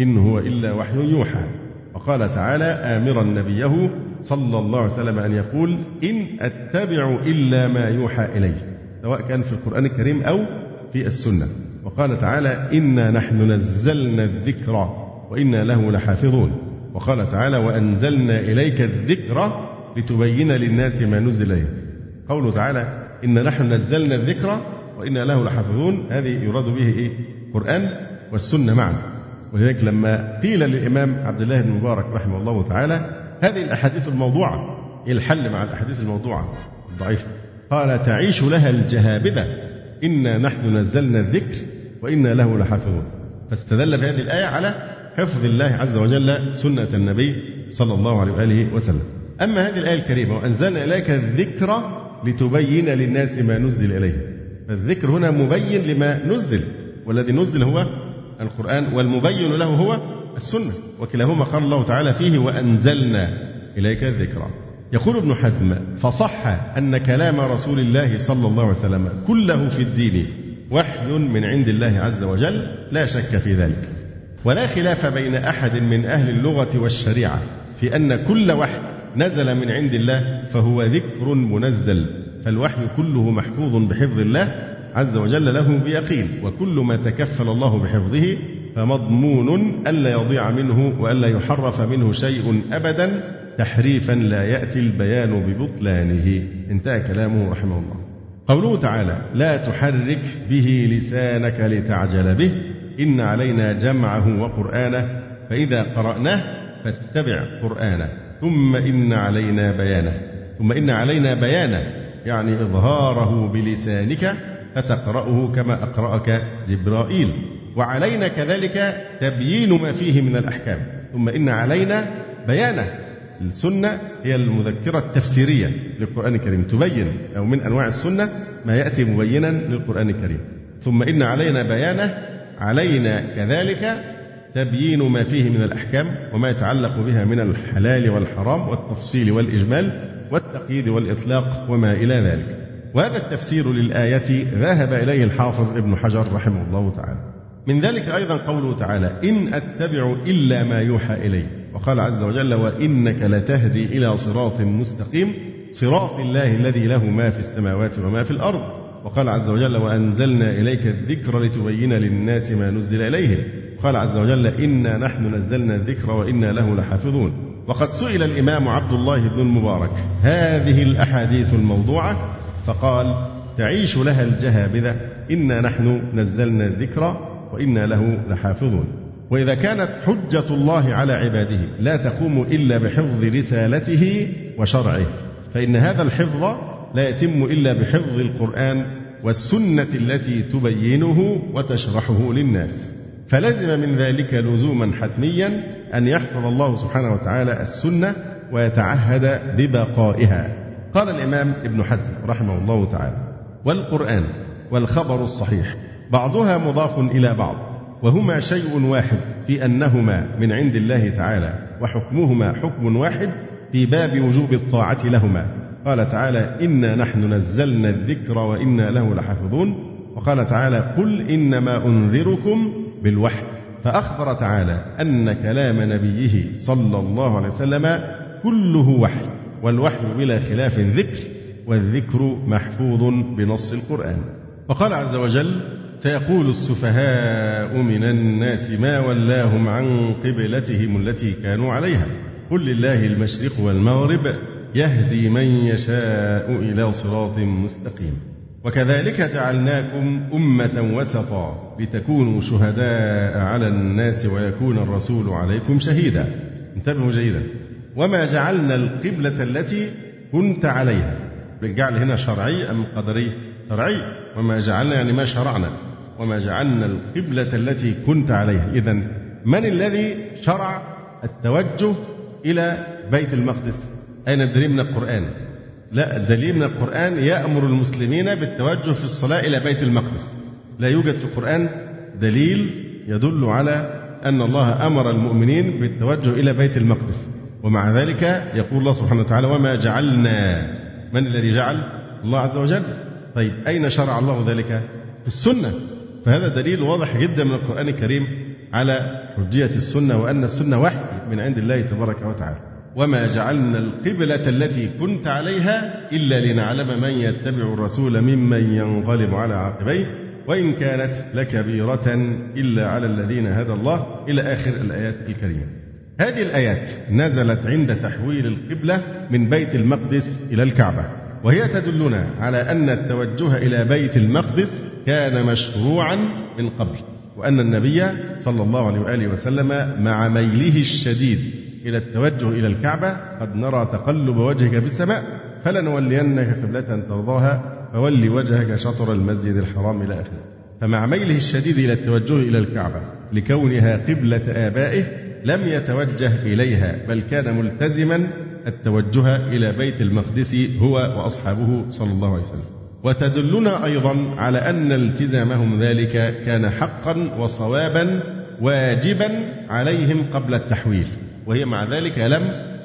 إن هو إلا وحي يوحى وقال تعالى آمرا نبيه صلى الله عليه وسلم أن يقول إن أتبع إلا ما يوحى إلي. سواء كان في القرآن الكريم أو في السنة. وقال تعالى إنا نحن نزلنا الذكر وإنا له لحافظون. وقال تعالى وأنزلنا إليك الذكر لتبين للناس ما نزل إليه قوله تعالى إنا نحن نزلنا الذكر وإنا له لحافظون. هذه يراد به إيه؟ القرآن والسنة معا. ولذلك لما قيل للإمام عبد الله بن مبارك رحمه الله تعالى هذه الأحاديث الموضوعة. إيه الحل مع الأحاديث الموضوعة؟ الضعيفة قال تعيش لها الجهابذة. إنا نحن نزلنا الذكر وإنا له لحافظون. فاستدل بهذه الآية على حفظ الله عز وجل سنة النبي صلى الله عليه وآله وسلم. أما هذه الآية الكريمة وأنزلنا إليك الذكر لتبين للناس ما نزل إليه. فالذكر هنا مبين لما نزل والذي نزل هو القرآن والمبين له هو السنة وكلاهما قال الله تعالى فيه وأنزلنا إليك الذكرى. يقول ابن حزم فصح أن كلام رسول الله صلى الله عليه وسلم كله في الدين وحي من عند الله عز وجل لا شك في ذلك. ولا خلاف بين أحد من أهل اللغة والشريعة في أن كل وحي نزل من عند الله فهو ذكر منزل فالوحي كله محفوظ بحفظ الله عز وجل له بيقين وكل ما تكفل الله بحفظه فمضمون ألا يضيع منه وألا يحرف منه شيء أبدا تحريفا لا يأتي البيان ببطلانه. انتهى كلامه رحمه الله. قوله تعالى لا تحرك به لسانك لتعجل به إن علينا جمعه وقرآنه فإذا قرأناه فاتبع قرآنه ثم إن علينا بيانه. ثم إن علينا بيانه يعني إظهاره بلسانك فتقرأه كما أقرأك جبرائيل. وعلينا كذلك تبيين ما فيه من الأحكام. ثم إن علينا بيانه. السنة هي المذكرة التفسيرية للقرآن الكريم. تبين أو من أنواع السنة ما يأتي مبينا للقرآن الكريم. ثم إن علينا بيانه. علينا كذلك تبيين ما فيه من الأحكام وما يتعلق بها من الحلال والحرام والتفصيل والإجمال والتقييد والإطلاق وما إلى ذلك. وهذا التفسير للآية ذهب إليه الحافظ ابن حجر رحمه الله تعالى. من ذلك أيضا قوله تعالى إن أتبع إلا ما يوحى إلي. وقال عز وجل وإنك لتهدي إلى صراط مستقيم صراط الله الذي له ما في السماوات وما في الأرض. وقال عز وجل وأنزلنا إليك الذكر لتبين للناس ما نزل إليهم. قال عز وجل إنا نحن نزلنا الذكر وإنا له لحافظون. وقد سئل الإمام عبد الله بن المبارك هذه الأحاديث الموضوعة؟ فقال تعيش لها الجهابذة إنا نحن نزلنا الذكر وإنا له لحافظون. وإذا كانت حجة الله على عباده لا تقوم إلا بحفظ رسالته وشرعه فإن هذا الحفظ لا يتم إلا بحفظ القرآن والسنة التي تبينه وتشرحه للناس. فلزم من ذلك لزوما حتميا أن يحفظ الله سبحانه وتعالى السنة ويتعهد ببقائها. قال الإمام ابن حزم رحمه الله تعالى والقرآن والخبر الصحيح بعضها مضاف إلى بعض وهما شيء واحد في أنهما من عند الله تعالى وحكمهما حكم واحد في باب وجوب الطاعة لهما. قال تعالى إنا نحن نزلنا الذكر وإنا له لحافظون وقال تعالى قل إنما أنذركم بالوحي فأخبر تعالى أن كلام نبيه صلى الله عليه وسلم كله وحي والوحي بلا خلاف ذكر والذكر محفوظ بنص القرآن. وقال عز وجل سيقول السفهاء من الناس ما ولاهم عن قبلتهم التي كانوا عليها. قل لله المشرق والمغرب يهدي من يشاء إلى صراط مستقيم. وكذلك جعلناكم أمة وسطا لتكونوا شهداء على الناس ويكون الرسول عليكم شهيدا. انتبهوا جيدا. وما جعلنا القبلة التي كنت عليها. بالجعل هنا شرعي أم قدري؟ شرعي. وما جعلنا يعني ما شرعنا. وما جعلنا القبلة التي كنت عليها. إذا من الذي شرع التوجه إلى بيت المقدس؟ أين الدليل من القرآن؟ لا الدليل من القرآن يأمر المسلمين بالتوجه في الصلاة إلى بيت المقدس. لا يوجد في القرآن دليل يدل على أن الله أمر المؤمنين بالتوجه إلى بيت المقدس. ومع ذلك يقول الله سبحانه وتعالى وما جعلنا من الذي جعل؟ الله عز وجل. طيب أين شرع الله ذلك؟ في السنة. فهذا دليل واضح جدا من القرآن الكريم على حجية السنة وأن السنة وحي من عند الله تبارك وتعالى. وما جعلنا القبلة التي كنت عليها إلا لنعلم من يتبع الرسول ممن ينقلب على عقبيه وإن كانت لكبيرة إلا على الذين هدى الله إلى آخر الآيات الكريمة. هذه الآيات نزلت عند تحويل القبلة من بيت المقدس إلى الكعبة، وهي تدلنا على أن التوجه إلى بيت المقدس كان مشروعا من قبل، وأن النبي صلى الله عليه وآله وسلم مع ميله الشديد إلى التوجه إلى الكعبة قد نرى تقلب وجهك في السماء فلنولينك قبلة ترضاها فول وجهك شطر المسجد الحرام إلى آخره. فمع ميله الشديد إلى التوجه إلى الكعبة لكونها قبلة آبائه لم يتوجه إليها بل كان ملتزما التوجه إلى بيت المقدس هو وأصحابه صلى الله عليه وسلم. وتدلنا أيضا على أن التزامهم ذلك كان حقا وصوابا واجبا عليهم قبل التحويل وهي مع ذلك لم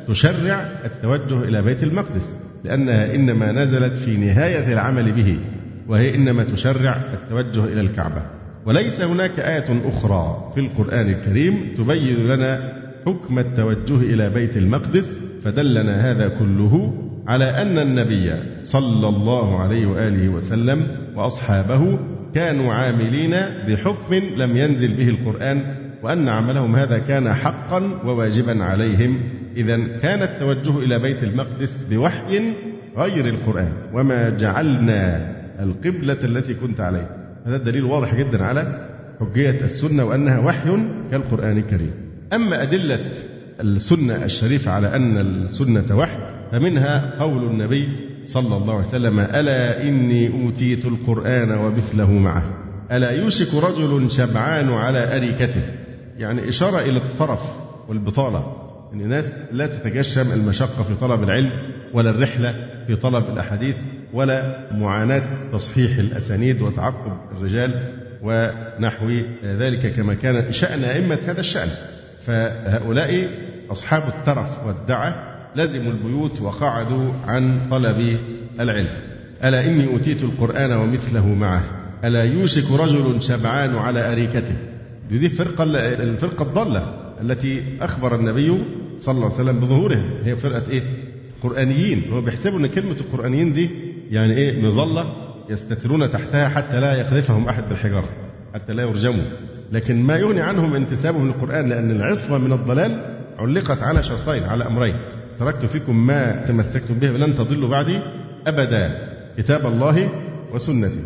تشرع التوجه إلى بيت المقدس لأنها إنما نزلت في نهاية العمل به وهي إنما تشرع التوجه إلى الكعبة. وليس هناك آية أخرى في القرآن الكريم تبين لنا حكم التوجه إلى بيت المقدس فدلنا هذا كله على أن النبي صلى الله عليه وآله وسلم وأصحابه كانوا عاملين بحكم لم ينزل به القرآن وأن عملهم هذا كان حقا وواجبا عليهم. إذا كان التوجه إلى بيت المقدس بوحي غير القرآن. وما جعلنا القبلة التي كنت عليها. هذا دليل واضح جدا على حجية السنة وأنها وحي كالقرآن الكريم. أما أدلة السنة الشريفة على أن السنة وحي فمنها قول النبي صلى الله عليه وسلم ألا إني أوتيت القرآن ومثله معه. ألا يوشك رجل شبعان على أريكته. يعني إشارة إلى الطرف والبطالة أن الناس لا تتجشم المشقة في طلب العلم ولا الرحلة في طلب الأحاديث ولا معاناة تصحيح الأسانيد وتعقب الرجال ونحو ذلك كما كان شأن أئمة هذا الشأن. فهؤلاء أصحاب الترف والدعة لزموا البيوت وقعدوا عن طلب العلم. ألا إني أوتيت القرآن ومثله معه. ألا يوشك رجل شبعان على أريكته. دي الفرقة الفرقة الضالة التي أخبر النبي صلى الله عليه وسلم بظهورها هي فرقة إيه؟ قرآنيين. هو بيحسبوا إن كلمة القرآنيين دي يعني إيه؟ مظلة يستترون تحتها حتى لا يقذفهم أحد بالحجارة حتى لا يرجموا. لكن ما يغني عنهم انتسابهم للقرآن لأن العصمة من الضلال علقت على شرطين على أمرين. تركت فيكم ما تمسكتم به لن تضلوا بعدي أبدا كتاب الله وسنتي.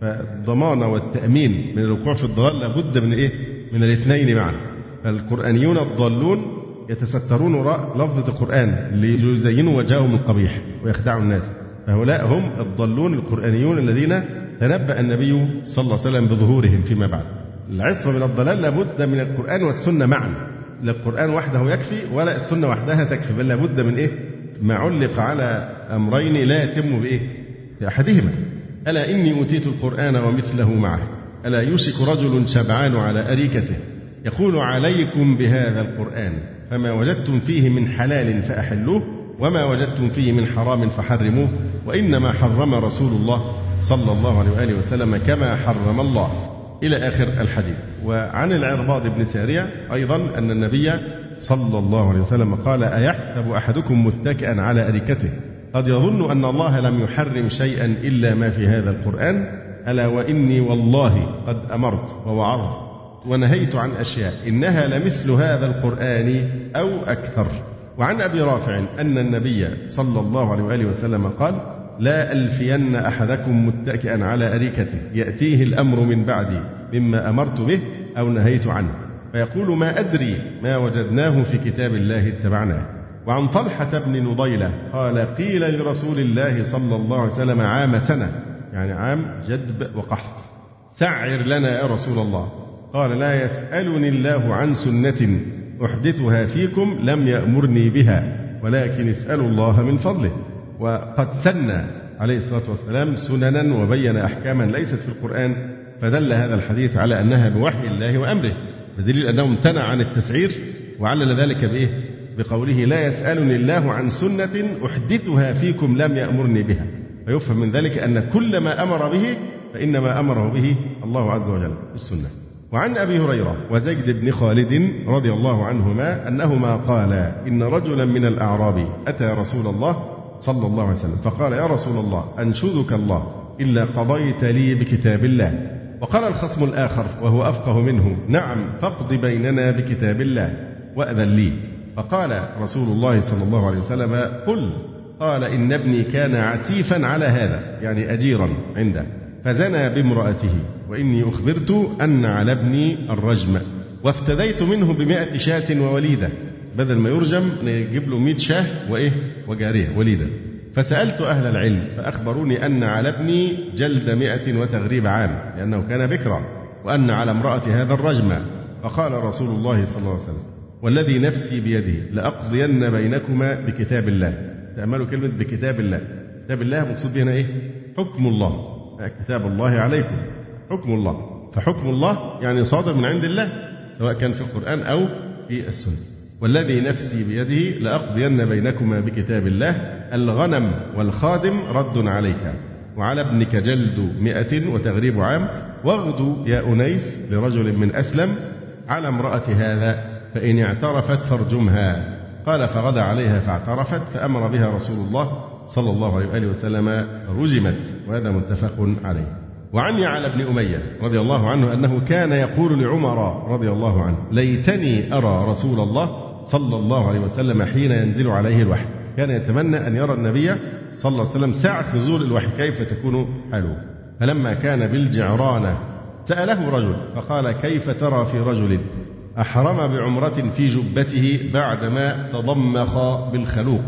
فالضمان والتأمين من الوقوع في الضلال لابد من إيه؟ من الاثنين معا. فالقرآنيون الضالون يتسترون وراء لفظة القرآن ليزينوا وجههم القبيح ويخدعوا الناس. فهؤلاء هم الضالون القرآنيون الذين تنبأ النبي صلى الله عليه وسلم بظهورهم فيما بعد. العصمة من الضلال لابد من القرآن والسنة معا. لا القرآن وحده يكفي ولا السنة وحدها تكفي بل لابد من إيه؟ ما علق على أمرين لا يتم بإيه؟ بأحدهما. ألا إني أوتيت القرآن ومثله معه؟ ألا يوشك رجل شبعان على أريكته؟ يقول عليكم بهذا القرآن فما وجدتم فيه من حلال فأحلوه وما وجدتم فيه من حرام فحرموه وإنما حرم رسول الله صلى الله عليه وآله وسلم كما حرم الله. إلى آخر الحديث. وعن العرباض بن سارية أيضا أن النبي صلى الله عليه وسلم قال أيحسب أحدكم متكئا على أريكته؟ قد يظن أن الله لم يحرم شيئا إلا ما في هذا القرآن. ألا وإني والله قد أمرت ووعظت ونهيت عن أشياء إنها لمثل هذا القرآن أو أكثر. وعن أبي رافع أن النبي صلى الله عليه وآله وسلم قال لا ألفين أحدكم متكئا على أريكته يأتيه الأمر من بعدي مما أمرت به أو نهيت عنه. فيقول ما أدري ما وجدناه في كتاب الله اتبعناه. وعن طلحة بن نضيلة قال قيل لرسول الله صلى الله عليه وسلم عام سنة يعني عام جدب وقحط. سعر لنا يا رسول الله. قال لا يسألني الله عن سنة أحدثها فيكم لم يأمرني بها ولكن اسألوا الله من فضله. وقد سن عليه الصلاة والسلام سننا وبين أحكاما ليست في القرآن فدل هذا الحديث على أنها بوحي الله وأمره بدليل أنه امتنع عن التسعير وعلل ذلك بإيه؟ بقوله لا يسألني الله عن سنة أحدثها فيكم لم يأمرني بها فيفهم من ذلك أن كل ما أمر به فإنما أمره به الله عز وجل بالسنة وعن أبي هريرة وزيد بن خالد رضي الله عنهما أنهما قالا إن رجلا من الأعراب أتى رسول الله صلى الله عليه وسلم. فقال يا رسول الله أنشدك الله إلا قضيت لي بكتاب الله. وقال الخصم الآخر وهو أفقه منه نعم فاقض بيننا بكتاب الله وأذن لي. فقال رسول الله صلى الله عليه وسلم قل. قال إن ابني كان عسيفا على هذا يعني أجيرا عنده. فزنى بامرأته وإني أخبرت أن على ابني الرجم وافتديت منه بمائة شاة ووليدة. بدل ما يرجم نجيب له 100 شاه وإيه؟ وجارية وليدة. فسألت أهل العلم فأخبروني أن على ابني جلد مئة وتغريب عام لأنه كان بكرا وأن على امرأة هذا الرجم. فقال رسول الله صلى الله عليه وسلم والذي نفسي بيده لأقضين بينكما بكتاب الله. تأملوا كلمة بكتاب الله. كتاب الله مقصود بها إيه؟ حكم الله. كتاب الله عليكم. حكم الله. فحكم الله يعني صادر من عند الله سواء كان في القرآن أو في السنة. والذي نفسي بيده لأقضين بينكما بكتاب الله الغنم والخادم رد عليك. وعلى ابنك جلد مئة وتغريب عام واغدو يا أنيس لرجل من أسلم على امرأة هذا فإن اعترفت فارجمها. قال فغدا عليها فاعترفت فأمر بها رسول الله صلى الله عليه وآله وسلم فرجمت وهذا متفق عليه. وعن يعلى بن أمية رضي الله عنه أنه كان يقول لعمر رضي الله عنه ليتني أرى رسول الله صلى الله عليه وسلم حين ينزل عليه الوحي. كان يتمنى أن يرى النبي صلى الله عليه وسلم ساعة نزول الوحي كيف تكون حاله؟ فلما كان بالجعرانة سأله رجل فقال كيف ترى في رجل أحرم بعمرة في جبته بعدما تضمخ بالخلوق؟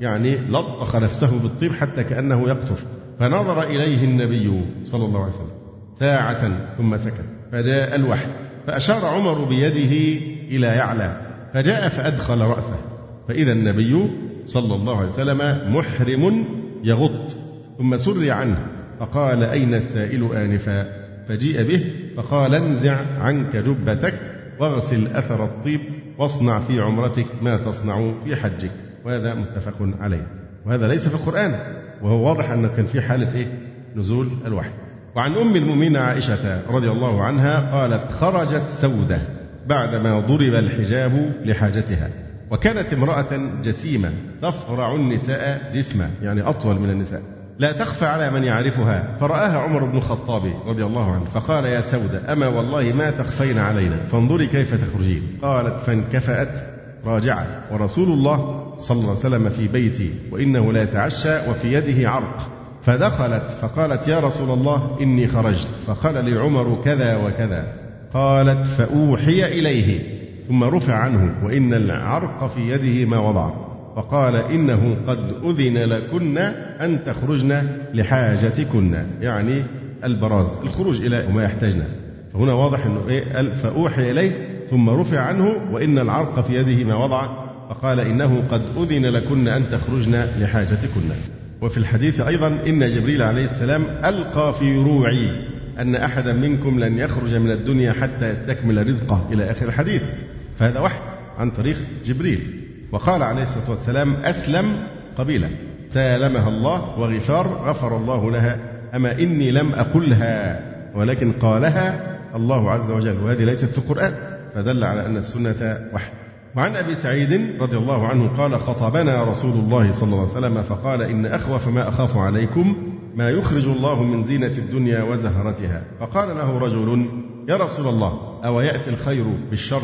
يعني لطخ نفسه بالطيب حتى كأنه يقطر فنظر إليه النبي صلى الله عليه وسلم ساعة ثم سكت فجاء الوحي فأشار عمر بيده إلى يعلى. فجاء فأدخل رأسه. فإذا النبي صلى الله عليه وسلم محرم يغط. ثم سري عنه. فقال أين السائل آنفا؟ فجيء به فقال انزع عنك جبتك واغسل أثر الطيب واصنع في عمرتك ما تصنع في حجك. وهذا متفق عليه. وهذا ليس في القرآن. وهو واضح أنه كان في حالة إيه؟ نزول الوحي. وعن أم المؤمنين عائشة رضي الله عنها قالت خرجت سودة. بعدما ضرب الحجاب لحاجتها. وكانت امرأة جسيمة تفرع النساء جسما يعني أطول من النساء. لا تخفى على من يعرفها. فرآها عمر بن الخطاب رضي الله عنه فقال يا سودة أما والله ما تخفين علينا فانظري كيف تخرجين. قالت فانكفأت راجعة ورسول الله صلى الله عليه وسلم في بيتي وإنه لا يتعشى وفي يده عرق. فدخلت فقالت يا رسول الله إني خرجت. فقال لي عمر كذا وكذا. قالت فأوحي إليه ثم رفع عنه وإن العرق في يده ما وضع فقال إنه قد أذن لكن أن تخرجن لحاجتكن يعني البراز الخروج إلى ما يحتاجنا فهنا واضح أنه إيه؟ فأوحي إليه ثم رفع عنه وإن العرق في يده ما وضع فقال إنه قد أذن لكن أن تخرجن لحاجتكن. وفي الحديث أيضا إن جبريل عليه السلام ألقى في روعي. أن أحدا منكم لن يخرج من الدنيا حتى يستكمل رزقه إلى آخر الحديث. فهذا وحي عن طريق جبريل. وقال عليه الصلاة والسلام أسلم قبيلة سالمها الله وغفار غفر الله لها. أما إني لم أقلها ولكن قالها الله عز وجل. وهذه ليست في القرآن. فدل على أن السنة وحي. وعن أبي سعيد رضي الله عنه قال خطبنا رسول الله صلى الله عليه وسلم فقال إن أخوف ما أخاف عليكم ما يخرج الله من زينة الدنيا وزهرتها. فقال له رجل يا رسول الله أو ياتي الخير بالشر؟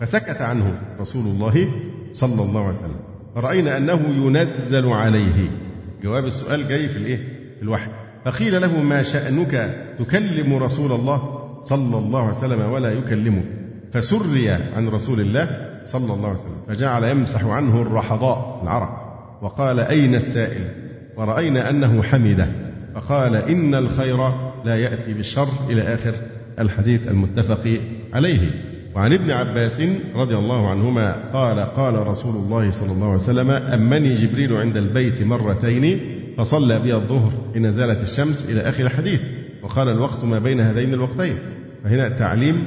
فسكت عنه رسول الله صلى الله عليه وسلم. فرأينا أنه ينزل عليه. جواب السؤال جاي في الإيه؟ في الوحي. فقيل له ما شأنك تكلم رسول الله صلى الله عليه وسلم ولا يكلمك فسري عن رسول الله صلى الله عليه وسلم. فجعل يمسح عنه الرحضاء العرق. وقال أين السائل؟ ورأينا أنه حمده. فقال إن الخير لا يأتي بالشر إلى آخر الحديث المتفق عليه. وعن ابن عباس رضي الله عنهما قال قال رسول الله صلى الله عليه وسلم أمني جبريل عند البيت مرتين فصلى بي الظهر حين زالت الشمس إلى آخر الحديث. وقال الوقت ما بين هذين الوقتين. فهنا تعليم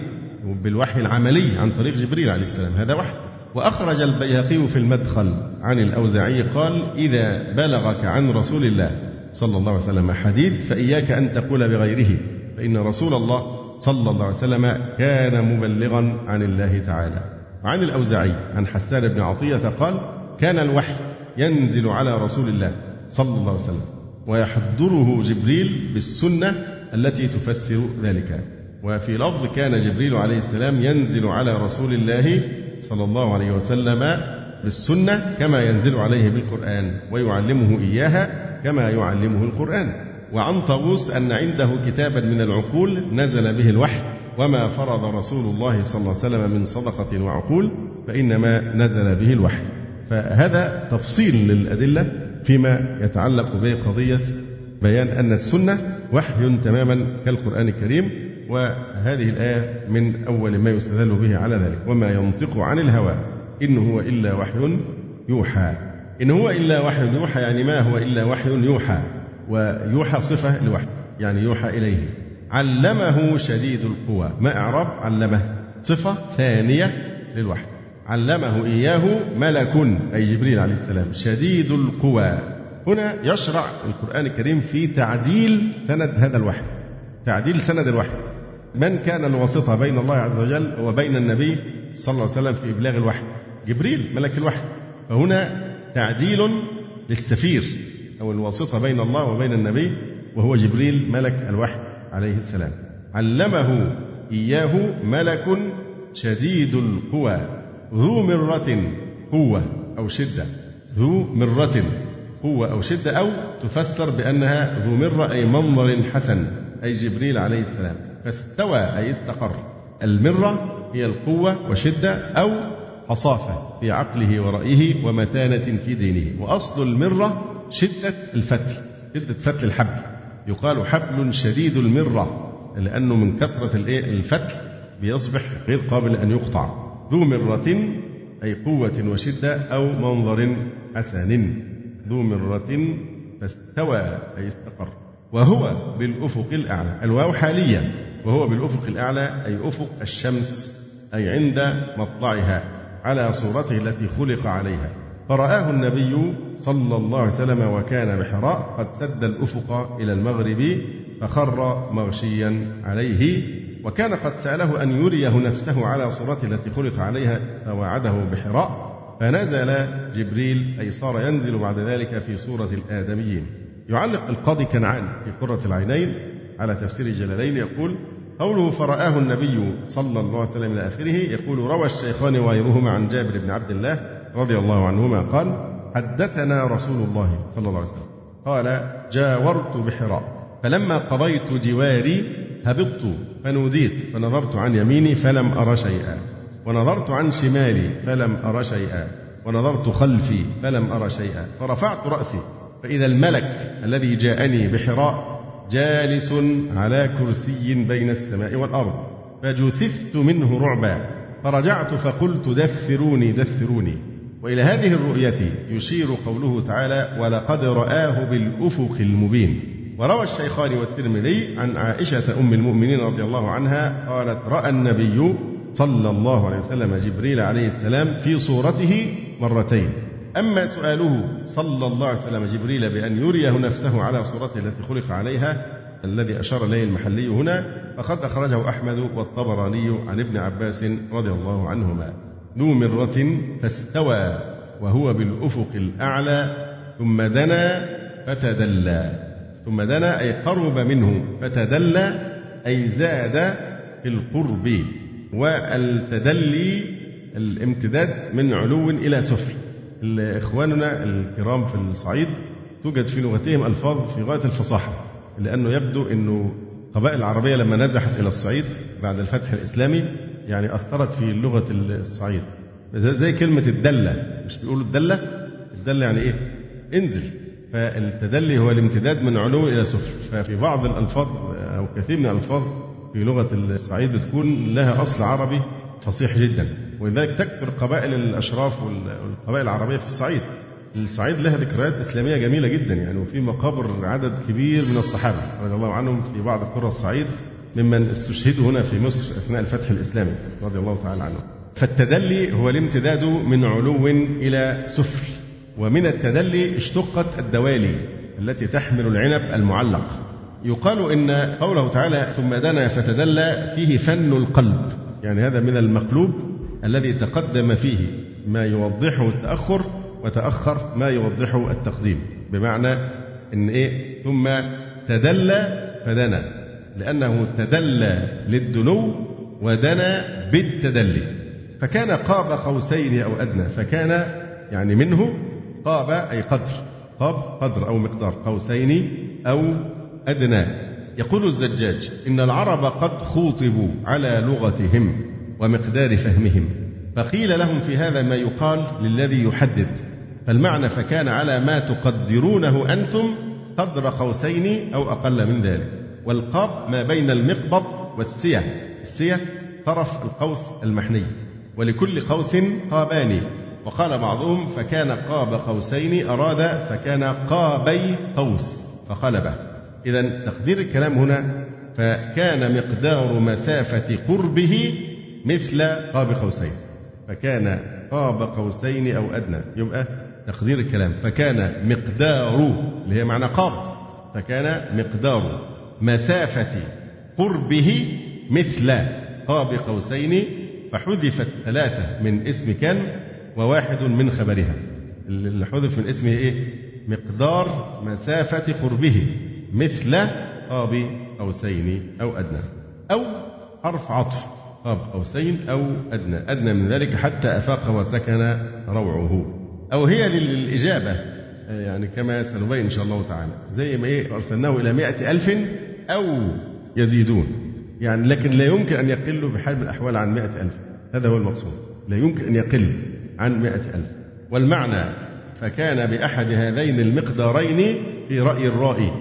بالوحي العملي عن طريق جبريل عليه السلام. هذا وحي. وأخرج البيهقي في المدخل عن الأوزاعي قال إذا بلغك عن رسول الله صلى الله عليه وسلم حديث فإياك أن تقول بغيره فإن رسول الله صلى الله عليه وسلم كان مبلغا عن الله تعالى. وعن الأوزاعي عن حسان بن عطية قال كان الوحي ينزل على رسول الله صلى الله عليه وسلم ويحضره جبريل بالسنة التي تفسر ذلك. وفي لفظ كان جبريل عليه السلام ينزل على رسول الله صلى الله عليه وسلم بالسنة كما ينزل عليه بالقرآن ويعلمه إياها كما يعلمه القرآن. وعن طاووس أن عنده كتابا من العقول نزل به الوحي وما فرض رسول الله صلى الله عليه وسلم من صدقة وعقول فإنما نزل به الوحي. فهذا تفصيل للأدلة فيما يتعلق بقضية بيان أن السنة وحي تماما كالقرآن الكريم وهذه الآية من أول ما يستدل به على ذلك. وما ينطق عن الهوى. إن هو إلا وحي يوحى. إن هو إلا وحي يوحى يعني ما هو إلا وحي يوحى. ويوحى صفة لوحي يعني يوحى إليه. علمه شديد القوى. ما إعراب؟ علمه. صفة ثانية للوحي. علمه إياه ملك أي جبريل عليه السلام. شديد القوى. هنا يشرع القرآن الكريم في تعديل سند هذا الوحي. تعديل سند الوحي. من كان الواسطة بين الله عز وجل وبين النبي صلى الله عليه وسلم في إبلاغ الوحي؟ جبريل ملك الوحي. فهنا تعديل للسفير أو الواسطة بين الله وبين النبي وهو جبريل ملك الوحي عليه السلام. علمه إياه ملك شديد القوى ذو مرة قوة أو شدة. ذو مرة قوة أو شدة أو تفسر بأنها ذو مرة أي منظر حسن أي جبريل عليه السلام. فاستوى أي استقر. المرة هي القوة وشدة أو حصافة في عقله ورأيه ومتانة في دينه. وأصل المرة شدة الفتل شدة فتل الحبل. يقال حبل شديد المرة لأنه من كثرة الفتل بيصبح غير قابل أن يقطع. ذو مرة أي قوة وشدة أو منظر حسن. ذو مرة فاستوى أي استقر. وهو بالأفق الأعلى. الواو حاليا. وهو بالأفق الأعلى أي أفق الشمس أي عند مطلعها. على صورته التي خلق عليها. فرآه النبي صلى الله عليه وسلم وكان بحراء قد سد الأفق إلى المغرب فخر مغشيا عليه. وكان قد سأله أن يريه نفسه على صورته التي خلق عليها فوعده بحراء. فنزل جبريل أي صار ينزل بعد ذلك في صورة الآدميين. يعلق القاضي كنعان في قرة العينين على تفسير جلالين يقول قوله فرآه النبي صلى الله عليه وسلم إلى آخره يقول روى الشيخان وغيرهما عن جابر بن عبد الله رضي الله عنهما قال حدثنا رسول الله صلى الله عليه وسلم. قال جاورت بحراء. فلما قضيت جواري هبطت فنوديت فنظرت عن يميني فلم أر شيئا. ونظرت عن شمالي فلم أر شيئا. ونظرت خلفي فلم أر شيئا. فرفعت رأسي. فإذا الملك الذي جاءني بحراء جالس على كرسي بين السماء والأرض. فجثثت منه رعبا. فرجعت فقلت دثروني دثروني. وإلى هذه الرؤية يشير قوله تعالى ولقد رآه بالأفق المبين وروى الشيخان والترمذي عن عائشة أم المؤمنين رضي الله عنها قالت رأى النبي صلى الله عليه وسلم جبريل عليه السلام في صورته مرتين أما سؤاله صلى الله عليه وسلم جبريل بأن يريه نفسه على صورته التي خلق عليها الذي أشار إليه المحلي هنا فقد أخرجه أحمد والطبراني عن ابن عباس رضي الله عنهما. ذو مرة فاستوى وهو بالأفق الأعلى ثم دنا فتدلى. ثم دنا أي قرب منه فتدلى أي زاد في القرب. والتدلي الامتداد من علو إلى سفل إخواننا الكرام في الصعيد توجد في لغتهم ألفاظ في غاية الفصاحة لأنه يبدو أنه القبائل العربية لما نزحت إلى الصعيد بعد الفتح الإسلامي يعني أثرت في لغة الصعيد. زي كلمة الدلة مش بيقولوا الدلة؟ الدلة يعني إيه؟ انزل. فالتدلي هو الامتداد من علو إلى سفل ففي بعض الألفاظ أو كثير من الألفاظ في لغة الصعيد بتكون لها أصل عربي فصيح جدا. ولذلك تكثر قبائل الأشراف والقبائل العربية في الصعيد. الصعيد لها ذكريات إسلامية جميلة جدا يعني وفي مقابر عدد كبير من الصحابة رضي الله عنهم في بعض قرى الصعيد ممن استشهدوا هنا في مصر أثناء الفتح الإسلامي رضي الله تعالى عنهم فالتدلي هو الامتداد من علو إلى سفل ومن التدلي اشتقت الدوالي التي تحمل العنب المعلق. يقال إن قوله تعالى ثم دنا فتدلى فيه فن القلب يعني هذا من المقلوب الذي تقدم فيه ما يوضحه التأخر وتأخر ما يوضحه التقديم. بمعنى إن إيه؟ ثم تدلى فدنا لأنه تدلى للدنو ودنا بالتدلي. فكان قاب قوسين أو أدنى فكان يعني منه قاب أي قدر قاب قدر أو مقدار قوسين أو أدنى. يقول الزجاج إن العرب قد خوطبوا على لغتهم. ومقدار فهمهم. فقيل لهم في هذا ما يقال للذي يحدد. فالمعنى فكان على ما تقدرونه أنتم قدر قوسين أو أقل من ذلك. والقاب ما بين المقبض والسية. السية طرف القوس المحني. ولكل قوس قابان. وقال بعضهم فكان قاب قوسين أراد فكان قابي قوس. فقلبه إذا تقدير الكلام هنا فكان مقدار مسافة قربه مثل قاب قوسين فكان قاب قوسين أو أدنى يبقى تقدير الكلام فكان مقدار اللي هي معنى قاب فكان مقدار مسافة قربه مثل قاب قوسين فحذفت ثلاثة من اسم كان وواحد من خبرها. اللي حذف من اسمه إيه؟ مقدار مسافة قربه مثل قاب قوسين أو أدنى أو حرف عطف. قاب قوسين أو أدنى. أدنى من ذلك حتى أفاق وسكن روعه. أو هي للإجابة يعني كما سنبين إن شاء الله تعالى. زي ما إيه أرسلناه إلى مائة ألف أو يزيدون. يعني لكن لا يمكن أن يقلوا بحال من الأحوال عن مائة ألف. هذا هو المقصود. لا يمكن أن يقل عن مائة ألف. والمعنى فكان بأحد هذين المقدارين في رأي الرائي.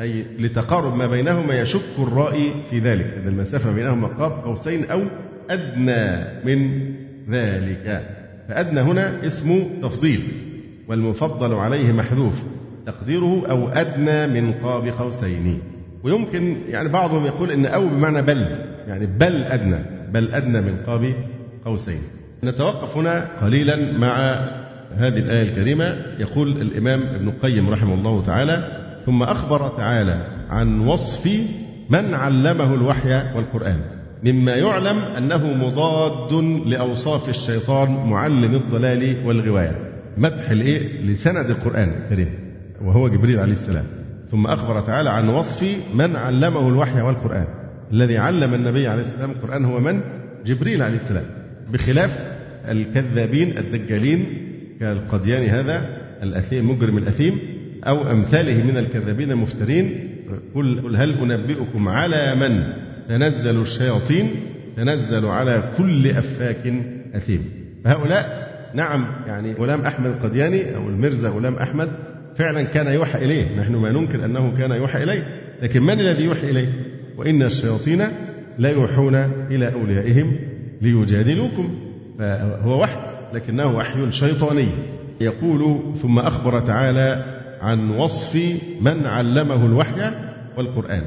أي لتقارب ما بينهما يشك الرائي في ذلك أن المسافة بينهما قاب قوسين أو أدنى من ذلك. فأدنى هنا اسم تفضيل والمفضل عليه محذوف تقديره أو أدنى من قاب قوسين. ويمكن يعني بعضهم يقول إن أو بمعنى بل يعني بل أدنى بل أدنى من قاب قوسين. نتوقف هنا قليلا مع هذه الآية الكريمة يقول الإمام ابن القيم رحمه الله تعالى ثم أخبر تعالى عن وصف من علمه الوحي والقرآن. مما يعلم أنه مضاد لأوصاف الشيطان معلم الضلال والغواية. مدح الإيه؟ لسند القرآن الكريم وهو جبريل عليه السلام. ثم أخبر تعالى عن وصف من علمه الوحي والقرآن. الذي علم النبي عليه السلام القرآن هو من؟ جبريل عليه السلام. بخلاف الكذابين الدجالين كالقدياني هذا الأثيم مجرم الأثيم أو أمثاله من الكذابين المفترين قل, هل أنبئكم على من تنزل الشياطين تنزل على كل أفاك أثيم. فهؤلاء نعم يعني غلام أحمد القدياني أو المرزا غلام أحمد فعلا كان يوحى إليه. نحن ما ننكر أنه كان يوحى إليه لكن من الذي يوحي إليه؟ وإن الشياطين لا يوحون إلى أوليائهم ليجادلوكم. فهو وحي لكنه وحي شيطاني. يقول ثم أخبر تعالى عن وصف من علمه الوحي والقرآن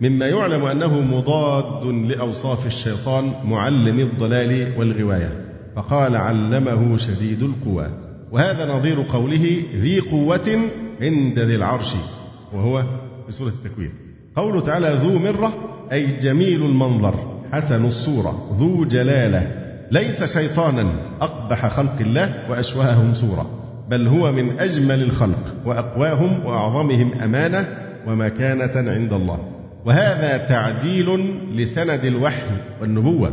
مما يعلم أنه مضاد لأوصاف الشيطان معلم الضلال والغواية فقال علمه شديد القوى وهذا نظير قوله ذي قوة عند ذي العرش وهو في سورة التكوير. قوله تعالى ذو مرة أي جميل المنظر حسن الصورة ذو جلالة ليس شيطانا أقبح خلق الله وأشوههم صورة بل هو من أجمل الخلق وأقواهم وأعظمهم أمانة ومكانة عند الله. وهذا تعديل لسند الوحي والنبوة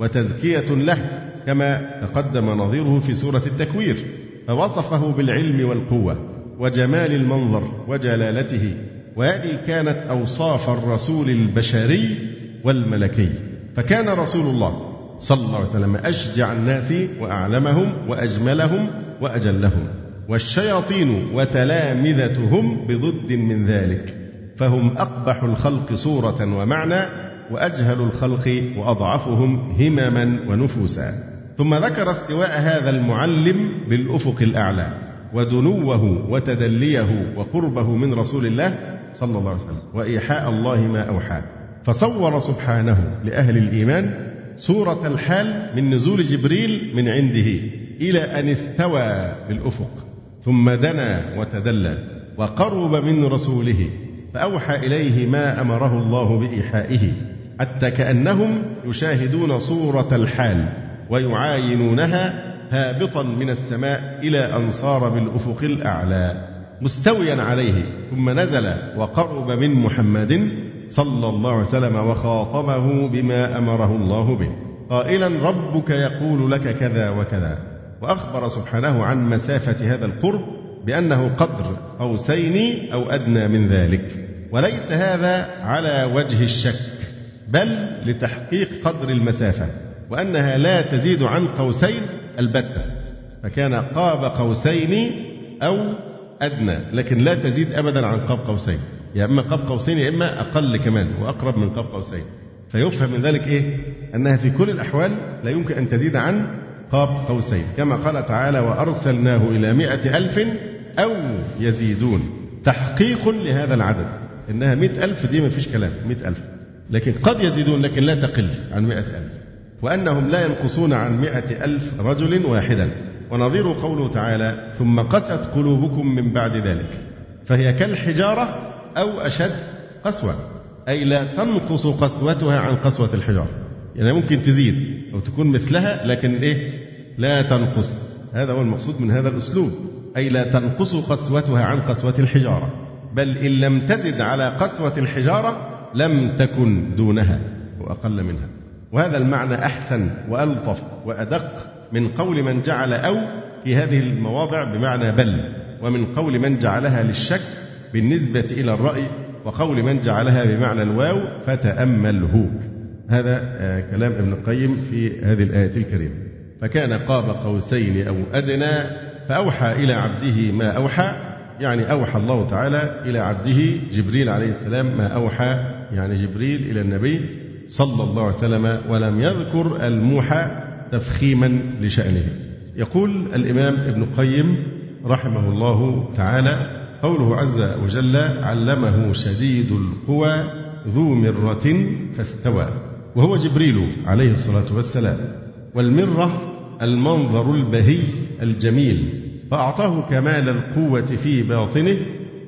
وتزكية له كما تقدم نظيره في سورة التكوير. فوصفه بالعلم والقوة وجمال المنظر وجلالته وهذه كانت أوصاف الرسول البشري والملكي. فكان رسول الله صلى الله عليه وسلم أشجع الناس وأعلمهم وأجملهم وأجلهم والشياطين وتلامذتهم بضد من ذلك. فهم أقبح الخلق صورة ومعنى وأجهل الخلق وأضعفهم همما ونفوسا. ثم ذكر استواء هذا المعلم بالأفق الأعلى ودنوه وتدليه وقربه من رسول الله صلى الله عليه وسلم وإيحاء الله ما أوحى. فصور سبحانه لأهل الإيمان صورة الحال من نزول جبريل من عنده. إلى أن استوى بالأفق ثم دنا وتدلى وقرب من رسوله فأوحى إليه ما أمره الله بإيحائه حتى كأنهم يشاهدون صورة الحال ويعاينونها هابطا من السماء إلى أن صار بالأفق الأعلى مستويا عليه ثم نزل وقرب من محمد صلى الله عليه وسلم وخاطبه بما أمره الله به قائلا ربك يقول لك كذا وكذا. وأخبر سبحانه عن مسافة هذا القرب بأنه قدر قوسين أو أدنى من ذلك. وليس هذا على وجه الشك بل لتحقيق قدر المسافة وأنها لا تزيد عن قوسين البتة فكان قاب قوسين أو أدنى لكن لا تزيد ابدا عن قاب قوسين. يا إما قاب قوسين يا إما أقل كمان وأقرب من قاب قوسين. فيفهم من ذلك إيه؟ أنها في كل الأحوال لا يمكن أن تزيد عن قاب قوسين. كما قال تعالى وأرسلناه إلى مائة ألف أو يزيدون. تحقيق لهذا العدد. إنها مئة ألف دي ما فيش كلام مئة ألف. لكن قد يزيدون لكن لا تقل عن مئة ألف. وأنهم لا ينقصون عن مئة ألف رجل واحدا. ونظير قوله تعالى ثم قست قلوبكم من بعد ذلك. فهي كالحجارة أو أشد قسوة. أي لا تنقص قسوتها عن قسوة الحجارة. يعني ممكن تزيد أو تكون مثلها لكن إيه؟ لا تنقص. هذا هو المقصود من هذا الأسلوب. أي لا تنقص قسوتها عن قسوة الحجارة. بل إن لم تزد على قسوة الحجارة لم تكن دونها وأقل منها. وهذا المعنى أحسن وألطف وأدق من قول من جعل أو في هذه المواضع بمعنى بل ومن قول من جعلها للشك بالنسبة إلى الرأي وقول من جعلها بمعنى الواو فتأمله. هذا آه، كلام ابن القيم في هذه الآية الكريمة. فكان قاب قوسين أو أدنى فأوحى إلى عبده ما أوحى يعني أوحى الله تعالى إلى عبده جبريل عليه السلام ما أوحى يعني جبريل إلى النبي صلى الله عليه وسلم ولم يذكر الموحى تفخيما لشأنه. يقول الإمام ابن القيم رحمه الله تعالى قوله عز وجل علمه شديد القوى ذو مرة فاستوى وهو جبريل عليه الصلاة والسلام. والمرة المنظر البهي الجميل فأعطاه كمال القوة في باطنه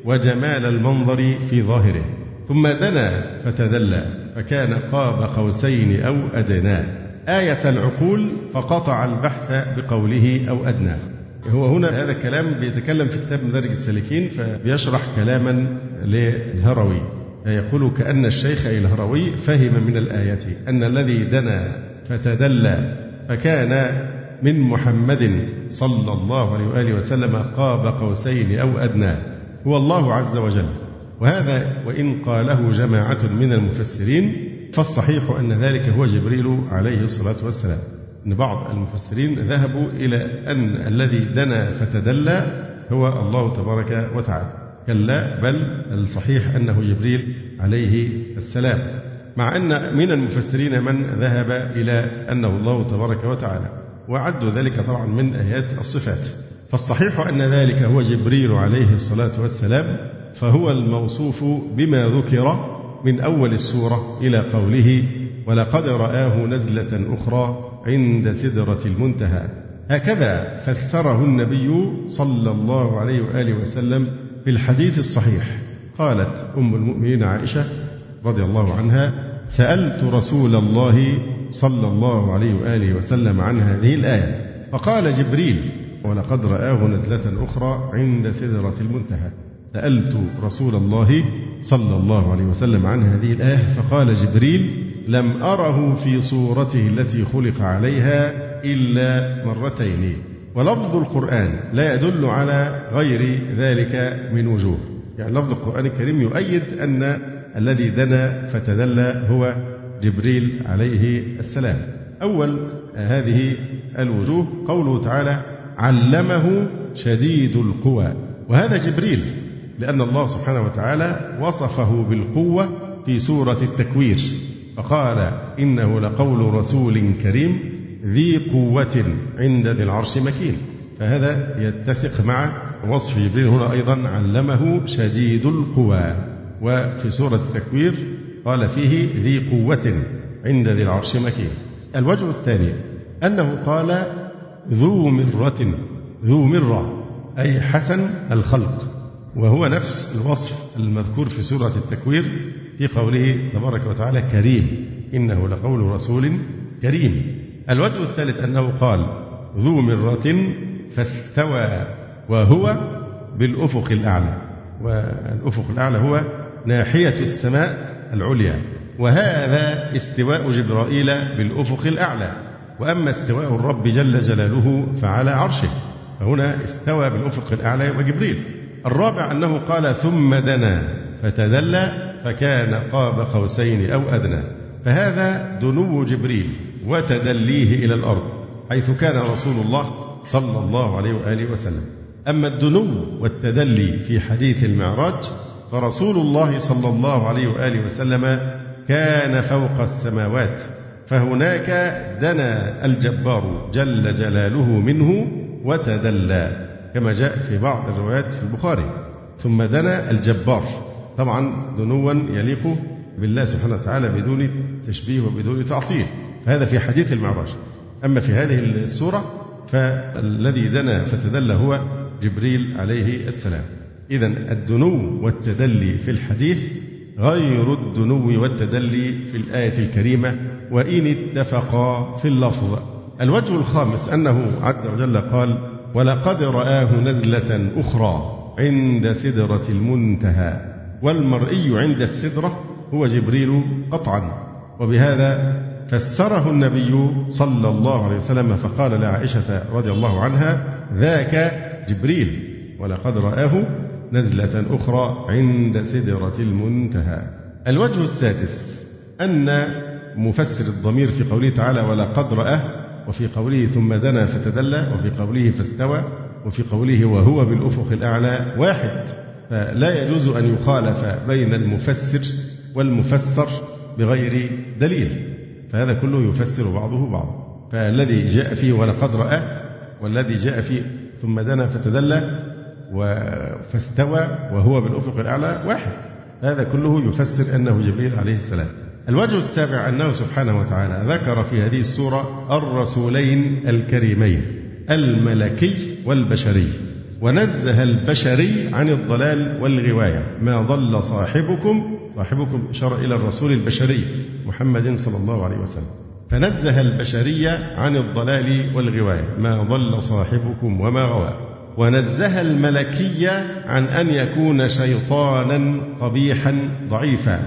وجمال المنظر في ظاهره. ثم دنا فتدلى فكان قاب قوسين أو أدنى. آية العقول فقطع البحث بقوله أو أدنى. هو هنا هذا الكلام بيتكلم في كتاب مدارج السالكين فبيشرح كلاما للهروي. يقول كأن الشيخ أي الهروي فهم من الآية أن الذي دنا فتدلى فكان من محمد صلى الله عليه وآله وسلم قاب قوسين أو أدنى. هو الله عز وجل. وهذا وإن قاله جماعة من المفسرين فالصحيح أن ذلك هو جبريل عليه الصلاة والسلام. أن بعض المفسرين ذهبوا إلى أن الذي دنا فتدلى هو الله تبارك وتعالى. كلا بل الصحيح أنه جبريل عليه السلام. مع أن من المفسرين من ذهب إلى أنه الله تبارك وتعالى. وعدوا ذلك طبعا من آيات الصفات. فالصحيح أن ذلك هو جبريل عليه الصلاة والسلام فهو الموصوف بما ذكر من أول السورة إلى قوله ولقد رآه نزلة أخرى عند سدرة المنتهى هكذا فسره النبي صلى الله عليه وآله وسلم في الحديث الصحيح. قالت أم المؤمنين عائشة رضي الله عنها سألت رسول الله صلى الله عليه وآله وسلم عن هذه الآية. فقال جبريل ولقد رآه نزلة أخرى عند سدرة المنتهى. سألت رسول الله صلى الله عليه وسلم عن هذه الآية فقال جبريل لم أره في صورته التي خلق عليها إلا مرتين. ولفظ القرآن لا يدل على غير ذلك من وجوه. يعني لفظ القرآن الكريم يؤيد أن الذي دنا فتدلى هو جبريل عليه السلام. أول هذه الوجوه قوله تعالى علمه شديد القوى وهذا جبريل لأن الله سبحانه وتعالى وصفه بالقوة في سورة التكوير. فقال إنه لقول رسول كريم ذي قوة عند ذي العرش مكين فهذا يتسق مع وصف جبريل هنا أيضا علمه شديد القوى وفي سورة التكوير قال فيه ذي قوة عند ذي العرش مكين. الوجه الثاني أنه قال ذو مرة ذو مرة أي حسن الخلق وهو نفس الوصف المذكور في سورة التكوير في قوله تبارك وتعالى كريم إنه لقول رسول كريم. الوجه الثالث أنه قال ذو مرة فاستوى وهو بالأفق الأعلى. والأفق الأعلى هو ناحية السماء العليا. وهذا استواء جبرائيل بالأفق الأعلى. وأما استواء الرب جل جلاله فعلى عرشه. فهنا استوى بالأفق الأعلى وجبريل الرابع أنه قال ثم دنا فتدلى فكان قاب قوسين أو أدنى. فهذا دنو جبريل وتدليه إلى الأرض حيث كان رسول الله صلى الله عليه وآله وسلم. أما الدنو والتدلي في حديث المعراج فرسول الله صلى الله عليه وآله وسلم كان فوق السماوات فهناك دنا الجبار جل جلاله منه وتدلى كما جاء في بعض الروايات في البخاري. ثم دنا الجبار. طبعا دنوا يليق بالله سبحانه وتعالى بدون تشبيه وبدون تعطيل. هذا في حديث المعراج. أما في هذه السورة فالذي دنا فتدلى هو جبريل عليه السلام. إذا الدنو والتدلي في الحديث غير الدنو والتدلي في الآية الكريمة وإن اتفقا في اللفظ. الوجه الخامس أنه عز وجل قال ولقد رآه نزلة أخرى عند سدرة المنتهى والمرئي عند السدرة هو جبريل قطعا. وبهذا فسره النبي صلى الله عليه وسلم فقال لعائشة رضي الله عنها ذاك جبريل ولقد رآه نزلة أخرى عند سدرة المنتهى. الوجه السادس أن مفسر الضمير في قوله تعالى ولقد رآه وفي قوله ثم دنا فتدلى وفي قوله فاستوى وفي قوله وهو بالأفق الأعلى واحد. فلا يجوز أن يخالف بين المفسر والمفسر بغير دليل. فهذا كله يفسر بعضه بعضا فالذي جاء فيه ولقد رأى والذي جاء فيه ثم دنا فتدلى فاستوى وهو بالأفق الأعلى واحد. هذا كله يفسر أنه جبريل عليه السلام. الوجه السابع أنه سبحانه وتعالى ذكر في هذه السورة الرسولين الكريمين الملكي والبشري. ونزه البشري عن الضلال والغواية ما ضل صاحبكم صاحبكم إشارة إلى الرسول البشري محمد صلى الله عليه وسلم. فنزه البشرية عن الضلال والغواية ما ضل صاحبكم وما غوى. ونزه الملكية عن أن يكون شيطانا قبيحا ضعيفا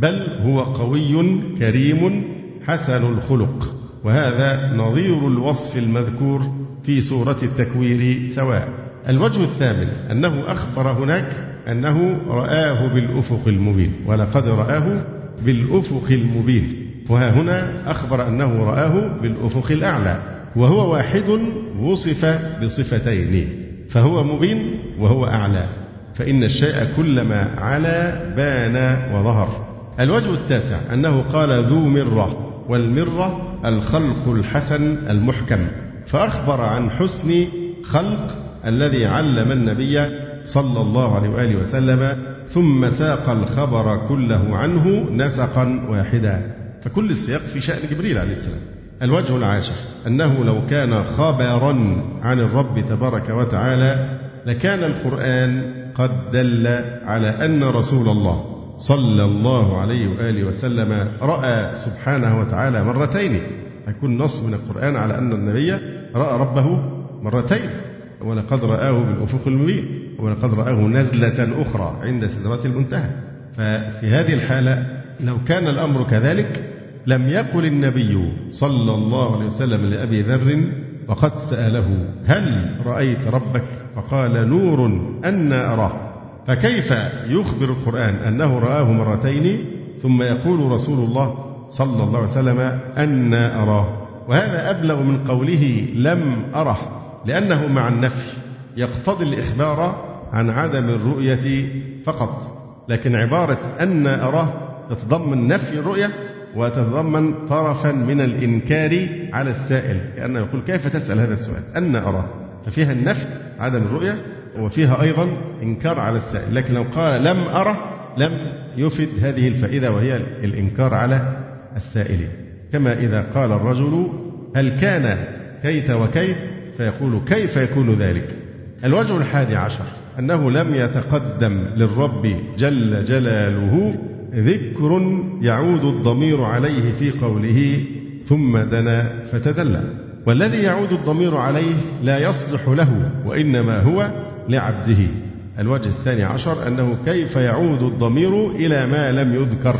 بل هو قوي كريم حسن الخلق وهذا نظير الوصف المذكور في سورة التكوير سواء. الوجه الثامن أنه أخبر هناك أنه رآه بالأفق المبين ولقد رآه بالأفق المبين. وها هنا أخبر أنه رآه بالأفق الأعلى وهو واحد وصف بصفتين. فهو مبين وهو أعلى. فإن الشيء كلما علا بان وظهر. الوجه التاسع أنه قال ذو مرة والمرة الخلق الحسن المحكم. فأخبر عن حسن خلق الذي علم النبي صلى الله عليه وآله وسلم ثم ساق الخبر كله عنه نسقا واحدا. فكل السياق في شأن جبريل عليه السلام. الوجه العاشر أنه لو كان خبرا عن الرب تبارك وتعالى لكان القرآن قد دل على أن رسول الله صلى الله عليه وآله وسلم رأى سبحانه وتعالى مرتين. يكون نص من القرآن على أن النبي رأى ربه مرتين. ولقد رآه بالأفق المبين ولقد رآه نزلة أخرى عند سدرة المنتهى. ففي هذه الحالة لو كان الأمر كذلك لم يقل النبي صلى الله عليه وسلم لأبي ذر وقد سأله هل رأيت ربك؟ فقال نور أن أراه. فكيف يخبر القرآن أنه رآه مرتين ثم يقول رسول الله صلى الله عليه وسلم أن أراه وهذا أبلغ من قوله لم أره لأنه مع النفي يقتضي الإخبار عن عدم الرؤية فقط لكن عبارة أن أراه تتضمن نفي الرؤية وتتضمن طرفا من الإنكار على السائل كأنه يقول كيف تسأل هذا السؤال؟ أن أراه. ففيها النفي عدم الرؤية وفيها أيضا إنكار على السائل. لكن لو قال لم أره لم يفد هذه الفائدة وهي الإنكار على السائلين كما إذا قال الرجل هل كان كيت وكيف فيقول كيف يكون ذلك؟ الوجه الحادي عشر أنه لم يتقدم للرب جل جلاله ذكر يعود الضمير عليه في قوله ثم دنا فتدلى. والذي يعود الضمير عليه لا يصلح له وإنما هو لعبده. الوجه الثاني عشر أنه كيف يعود الضمير إلى ما لم يذكر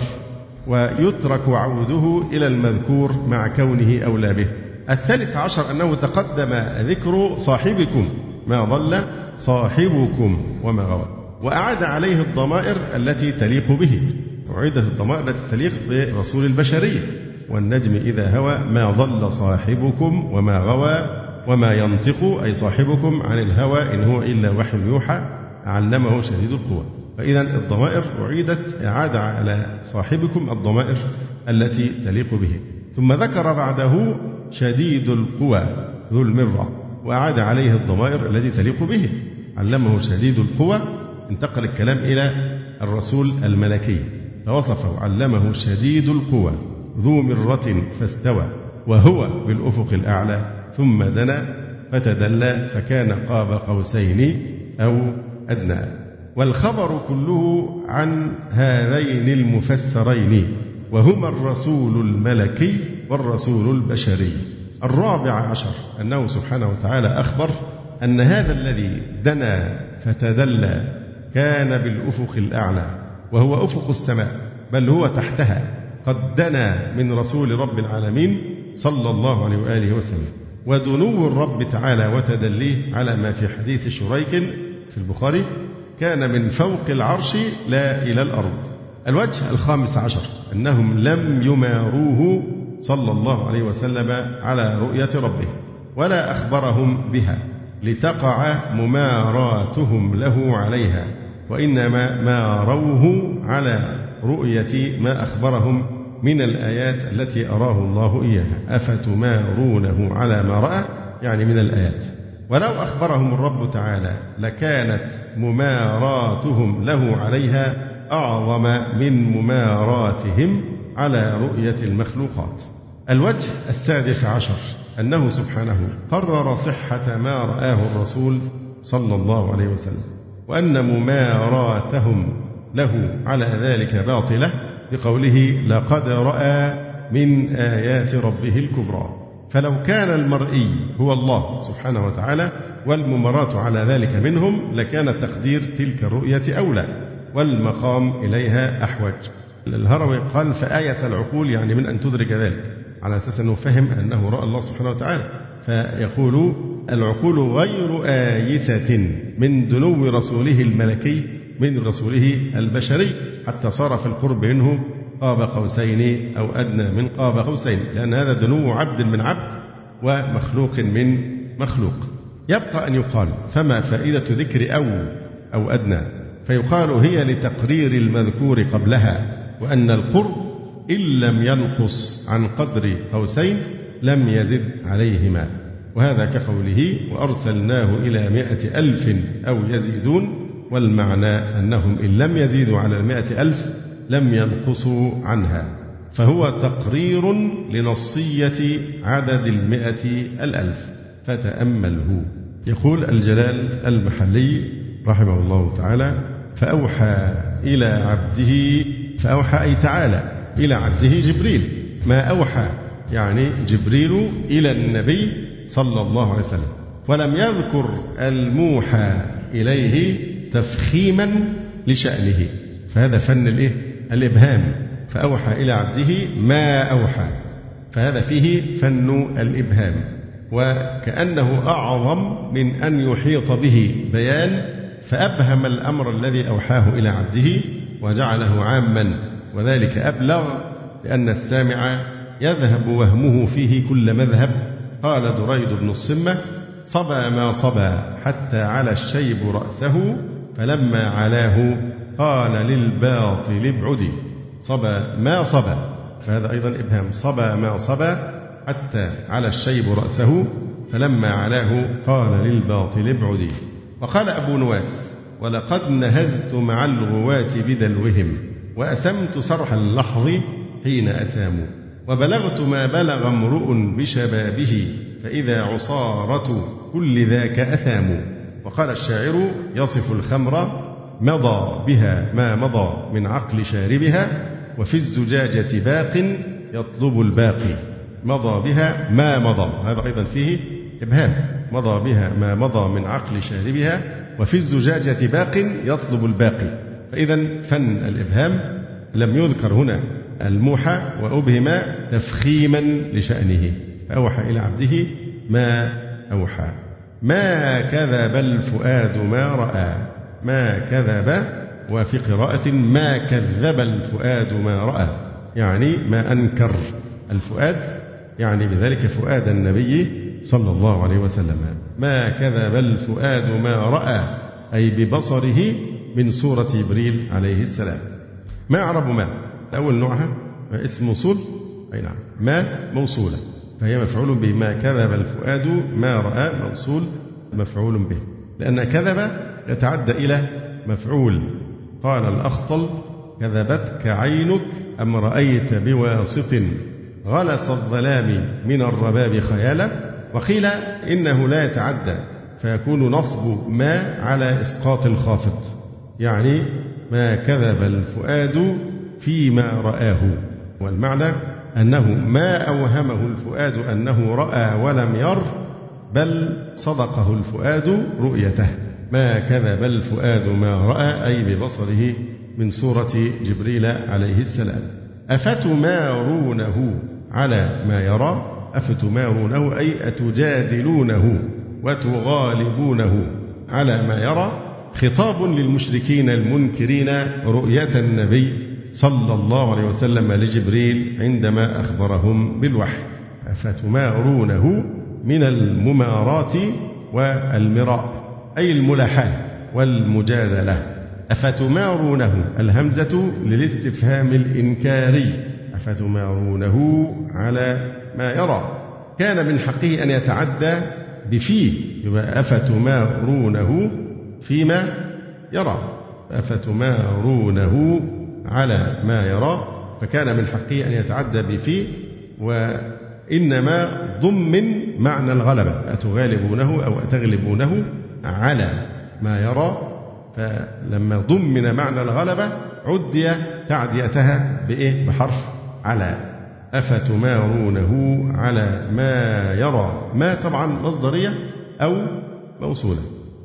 ويترك عوده إلى المذكور مع كونه أولى به. الثالث عشر أنه تقدم ذكر صاحبكم ما ضل صاحبكم وما غوى. وأعاد عليه الضمائر التي تليق به. أعيدت الضمائر التي تليق برسول البشرية والنجم إذا هوى ما ضل صاحبكم وما غوى وما ينطق أي صاحبكم عن الهوى إن هو إلا وحي يوحى علمه شديد القوى. فإذا الضمائر أعيدت إعادة على صاحبكم الضمائر التي تليق به. ثم ذكر بعده شديد القوى ذو المرة وأعاد عليه الضمائر التي تليق به. علمه شديد القوى انتقل الكلام إلى الرسول الملكي. فوصفه علمه شديد القوى ذو مرة فاستوى وهو بالأفق الأعلى ثم دنا فتدلى فكان قاب قوسين أو أدنى. والخبر كله عن هذين المفسرين وهما الرسول الملكي والرسول البشري. الرابع عشر أنه سبحانه وتعالى أخبر أن هذا الذي دنا فتدلى كان بالأفق الأعلى. وهو أفق السماء بل هو تحتها قد دنا من رسول رب العالمين صلى الله عليه وآله وسلم. ودنو الرب تعالى وتدليه على ما في حديث شريك في البخاري كان من فوق العرش لا إلى الأرض. الوجه الخامس عشر أنهم لم يماروه صلى الله عليه وسلم على رؤية ربه ولا أخبرهم بها لتقع مماراتهم له عليها. وإنما ماروه على رؤية ما أخبرهم من الآيات التي أراه الله إياها. أفتمارونه على ما رأى؟ يعني من الآيات. ولو أخبرهم الرب تعالى لكانت مماراتهم له عليها أعظم من مماراتهم على رؤية المخلوقات. الوجه السادس عشر أنه سبحانه قرر صحة ما رآه الرسول صلى الله عليه وسلم. وأن مماراتهم له على ذلك باطلة بقوله لقد رأى من آيات ربه الكبرى. فلو كان المرئي هو الله سبحانه وتعالى والممارات على ذلك منهم لكان تقدير تلك الرؤية أولى والمقام إليها أحوج. الهروي قال فآية العقول يعني من أن تدرك ذلك على أساس أنه فهم أنه رأى الله سبحانه وتعالى. فيقول العقول غير آيسة من دنو رسوله الملكي من رسوله البشري حتى صار في القرب منه قاب قوسين أو أدنى من قاب قوسين لأن هذا دنو عبد من عبد ومخلوق من مخلوق. يبقى أن يقال فما فائدة ذكر أو أو أدنى؟ فيقال هي لتقرير المذكور قبلها وأن القرب إن لم ينقص عن قدر قوسين لم يزد عليهما. وهذا كقوله وأرسلناه إلى مائة ألف أو يزيدون والمعنى أنهم إن لم يزيدوا على المائة ألف لم ينقصوا عنها. فهو تقرير لنصية عدد المائة الألف. فتأمله. يقول الجلال المحلي رحمه الله تعالى فأوحى إلى عبده فأوحى أي تعالى إلى عبده جبريل. ما أوحى يعني جبريل إلى النبي صلى الله عليه وسلم. ولم يذكر الموحى إليه تفخيما لشأنه. فهذا فن الإيه؟ الإبهام. فأوحى إلى عبده ما أوحى. فهذا فيه فن الإبهام. وكأنه أعظم من أن يحيط به بيان فأبهم الأمر الذي أوحاه إلى عبده وجعله عاما. وذلك أبلغ لأن السامع يذهب وهمه فيه كل مذهب قال دريد بن الصمة صبا ما صبا حتى على الشيب رأسه فلما علاه قال للباطل ابعدي صبا ما صبا. فهذا أيضا إبهام. صبا ما صبا حتى على الشيب رأسه فلما علاه قال للباطل ابعدي وقال أبو نواس ولقد نهزت مع الغواة بدلوهم وأسمت سرح اللحظ حين أساموا. وبلغت ما بلغ امرؤ بشبابه فإذا عصارة كل ذاك أثام. وقال الشاعر يصف الخمر مضى بها ما مضى من عقل شاربها وفي الزجاجة باق يطلب الباقي. مضى بها ما مضى. هذا أيضا فيه إبهام. مضى بها ما مضى من عقل شاربها وفي الزجاجة باق يطلب الباقي. فإذا فن الإبهام لم يذكر هنا. الموحى وأبهم تفخيما لشأنه. فأوحى إلى عبده ما أوحى. ما كذب الفؤاد ما رأى. ما كذب وفي قراءة ما كذب الفؤاد ما رأى. يعني ما أنكر. الفؤاد يعني بذلك فؤاد النبي صلى الله عليه وسلم. ما كذب الفؤاد ما رأى. أي ببصره من سورة جبريل عليه السلام. ما أعرب ما؟ أول نوعها اسم موصول أي نعم. ما موصولة فهي مفعول به. ما كذب الفؤاد ما رأى موصول مفعول به. لأن كذب يتعدى إلى مفعول. قال الأخطل كذبتك عينك أم رأيت بواسط؟ غلس الظلام من الرباب خيالا. وقيل إنه لا يتعدى. فيكون نصب ما على إسقاط الخافض يعني ما كذب الفؤاد فيما رآه. والمعنى أنه ما أوهمه الفؤاد أنه رأى ولم ير بل صدقه الفؤاد رؤيته. ما كذب الفؤاد ما رأى أي ببصره من سورة جبريل عليه السلام. أفتمارونه على ما يرى؟ أفتمارونه أي أتجادلونه وتغالبونه على ما يرى؟ خطاب للمشركين المنكرين رؤية النبي صلى الله عليه وسلم لجبريل عندما أخبرهم بالوحي. أفتمارونه من الممارات والمراء أي الملاحاة والمجادلة. أفتمارونه الهمزة للاستفهام الإنكاري. أفتمارونه على ما يرى. كان من حقه أن يتعدى بفيه. يبقى أفتمارونه فيما يرى. أفتمارونه على ما يرى فكان من حقه أن يتعدى بفيه وإنما ضمن معنى الغلبة أتغالبونه أو أتغلبونه على ما يرى فلما ضمن معنى الغلبة عدي تعديتها بإيه؟ بحرف على. أفتمارونه على ما يرى ما طبعا مصدرية أو موصولة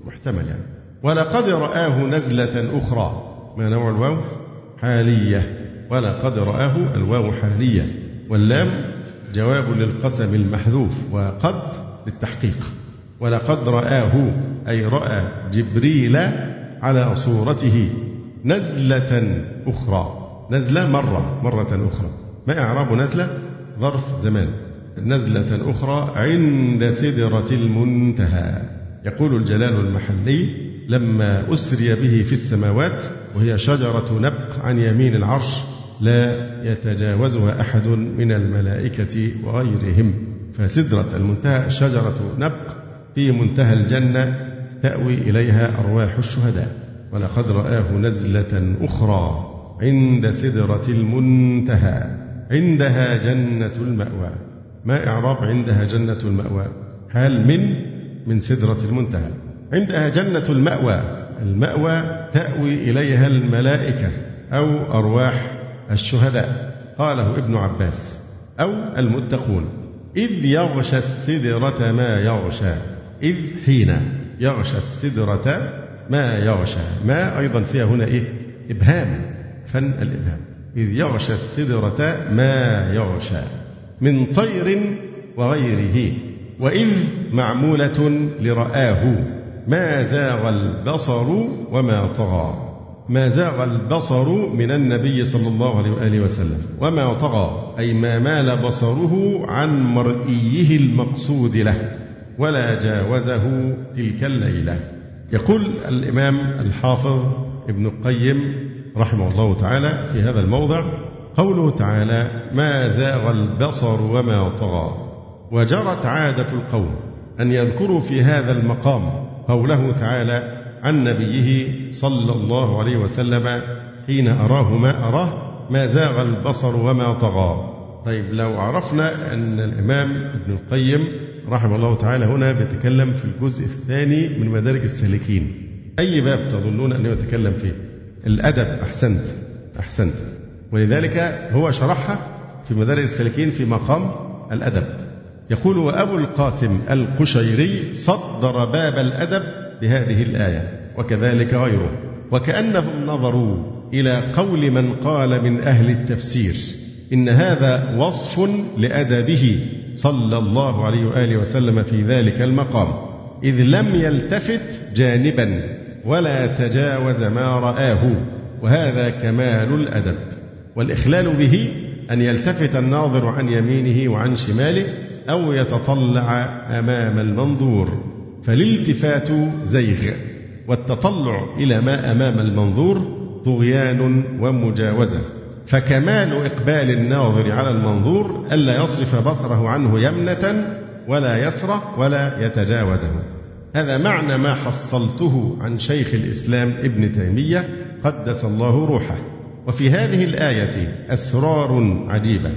محتمل يعني. ولقد رآه نزلة أخرى. ما نوع الواو؟ حالية ولقد رآه الواو حالية. واللام جواب للقسم المحذوف وقد للتحقيق. ولقد رآه أي رأى جبريل على صورته نزلة أخرى. نزلة مرة مرة أخرى. ما إعراب نزلة؟ ظرف زمان. نزلة أخرى عند سدرة المنتهى. يقول الجلال المحلي لما أسري به في السماوات وهي شجرة نبق عن يمين العرش لا يتجاوزها أحد من الملائكة وغيرهم. فسدرة المنتهى شجرة نبق في منتهى الجنة تأوي إليها أرواح الشهداء. ولقد رآه نزلة أخرى عند سدرة المنتهى عندها جنة المأوى. ما إعراب عندها جنة المأوى؟ حال من؟ من سدرة المنتهى. عندها جنة المأوى. المأوى تأوي إليها الملائكة أو أرواح الشهداء. قاله ابن عباس. أو المتقون. إذ يغشى السدرة ما يغشى. إذ حين يغشى السدرة ما يغشى. ما أيضا فيها هنا إيه؟ إبهام. فن الإبهام. إذ يغشى السدرة ما يغشى. من طير وغيره. وإذ معمولة لرآه. ما زاغ البصر وما طغى. ما زاغ البصر من النبي صلى الله عليه وآله وسلم. وما طغى أي ما مال بصره عن مرئيه المقصود له ولا جاوزه تلك الليلة. يقول الإمام الحافظ ابن القيم رحمه الله تعالى في هذا الموضع قوله تعالى ما زاغ البصر وما طغى وجرت عادة القوم أن يذكروا في هذا المقام قوله تعالى عن نبيه صلى الله عليه وسلم حين أراه ما أراه ما زاغ البصر وما طغى. طيب لو عرفنا أن الإمام ابن القيم رحمه الله تعالى هنا بيتكلم في الجزء الثاني من مدارج السالكين. أي باب تظنون أنه يتكلم فيه؟ الأدب أحسنت أحسنت. ولذلك هو شرحها في مدارج السالكين في مقام الأدب. يقول وأبو القاسم القشيري صدر باب الأدب بهذه الآية وكذلك غيره وكأنهم نظروا إلى قول من قال من أهل التفسير إن هذا وصف لأدبه صلى الله عليه وآله وسلم في ذلك المقام إذ لم يلتفت جانبا ولا تجاوز ما رآه وهذا كمال الأدب والإخلال به أن يلتفت الناظر عن يمينه وعن شماله أو يتطلع أمام المنظور. فالالتفات زيغ والتطلع إلى ما أمام المنظور طغيان ومجاوزة. فكمال إقبال الناظر على المنظور ألا يصرف بصره عنه يمنة ولا يسرى ولا يتجاوزه. هذا معنى ما حصلته عن شيخ الإسلام ابن تيمية قدس الله روحه. وفي هذه الآية أسرار عجيبة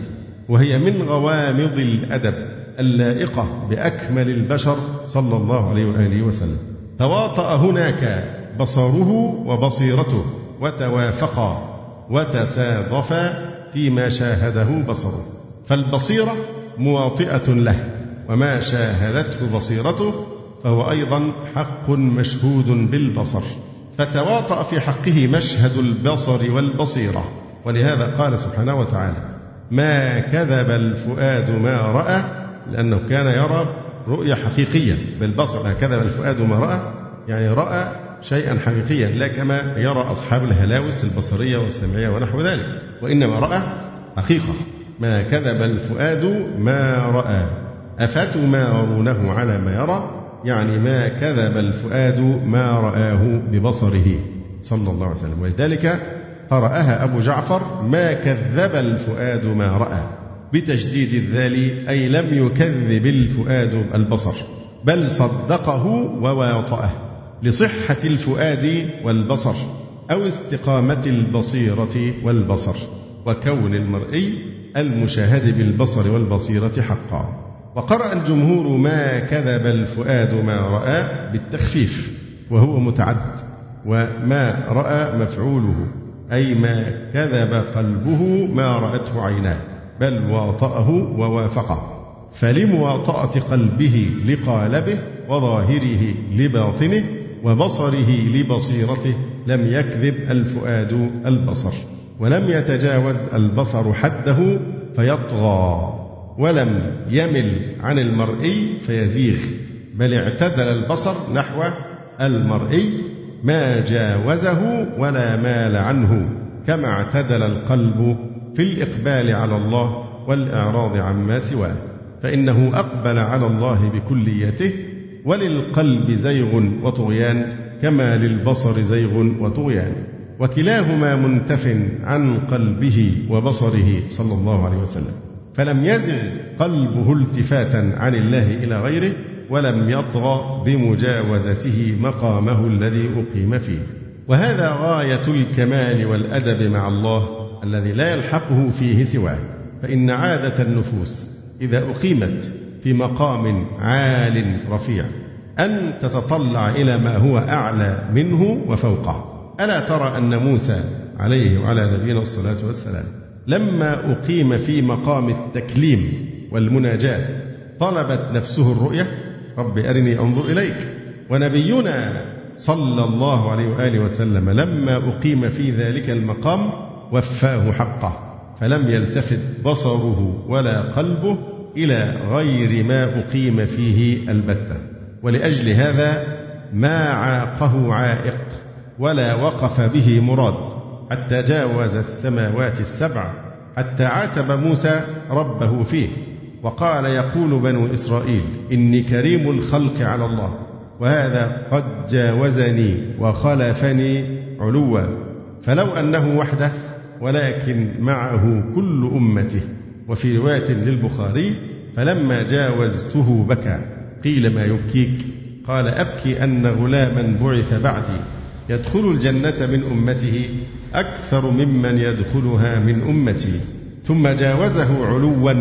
وهي من غوامض الأدب. اللائقة بأكمل البشر صلى الله عليه وآله وسلم. تواطأ هناك بصره وبصيرته وتوافقا وتصادفا فيما شاهده بصره. فالبصيرة مواطئة له وما شاهدته بصيرته فهو أيضا حق مشهود بالبصر. فتواطأ في حقه مشهد البصر والبصيرة. ولهذا قال سبحانه وتعالى ما كذب الفؤاد ما رأى لأنه كان يرى رؤية حقيقية بالبصر كذب الفؤاد ما رأى يعني رأى شيئا حقيقيا لا كما يرى أصحاب الهلاوس البصرية والسمعية ونحو ذلك وإنما رأى حقيقة. ما كذب الفؤاد ما رأى أفتمارونه على ما يرى يعني ما كذب الفؤاد ما رآه ببصره صلى الله عليه وسلم. ولذلك قرأها أبو جعفر ما كذب الفؤاد ما رأى. بتشديد الذال أي لم يكذب الفؤاد البصر بل صدقه وواطأه لصحة الفؤاد والبصر أو استقامة البصيرة والبصر وكون المرئي المشاهد بالبصر والبصيرة حقا. وقرأ الجمهور ما كذب الفؤاد ما رأى بالتخفيف وهو متعد وما رأى مفعوله أي ما كذب قلبه ما رأته عيناه. بل واطأه ووافقه فلمواطأة قلبه لقالبه وظاهره لباطنه وبصره لبصيرته لم يكذب الفؤاد البصر ولم يتجاوز البصر حده فيطغى ولم يمل عن المرئي فيزيغ بل اعتدل البصر نحو المرئي ما جاوزه ولا مال عنه كما اعتدل القلب في الإقبال على الله والإعراض عما سواه فإنه أقبل على الله بكليته وللقلب زيغ وطغيان كما للبصر زيغ وطغيان وكلاهما منتف عن قلبه وبصره صلى الله عليه وسلم فلم يزغ قلبه التفاتا عن الله إلى غيره ولم يطغى بمجاوزته مقامه الذي أقيم فيه وهذا غاية الكمال والأدب مع الله الذي لا يلحقه فيه سواه. فإن عادة النفوس إذا أقيمت في مقام عال رفيع أن تتطلع إلى ما هو أعلى منه وفوقه. ألا ترى أن موسى عليه وعلى نبينا الصلاة والسلام لما أقيم في مقام التكليم والمناجاة طلبت نفسه الرؤية؟ رب أرني أنظر إليك. ونبينا صلى الله عليه وآله وسلم لما أقيم في ذلك المقام وفاه حقه فلم يلتفت بصره ولا قلبه إلى غير ما أقيم فيه البتة. ولأجل هذا ما عاقه عائق ولا وقف به مراد حتى جاوز السماوات السبع حتى عاتب موسى ربه فيه. وقال يقول بنو إسرائيل إني كريم الخلق على الله وهذا قد جاوزني وخلفني علوا. فلو أنه وحده ولكن معه كل أمته. وفي رواية للبخاري فلما جاوزته بكى. قيل ما يبكيك؟ قال أبكي أن غلاما بعث بعدي. يدخل الجنة من أمته أكثر ممن يدخلها من أمتي. ثم جاوزه علوا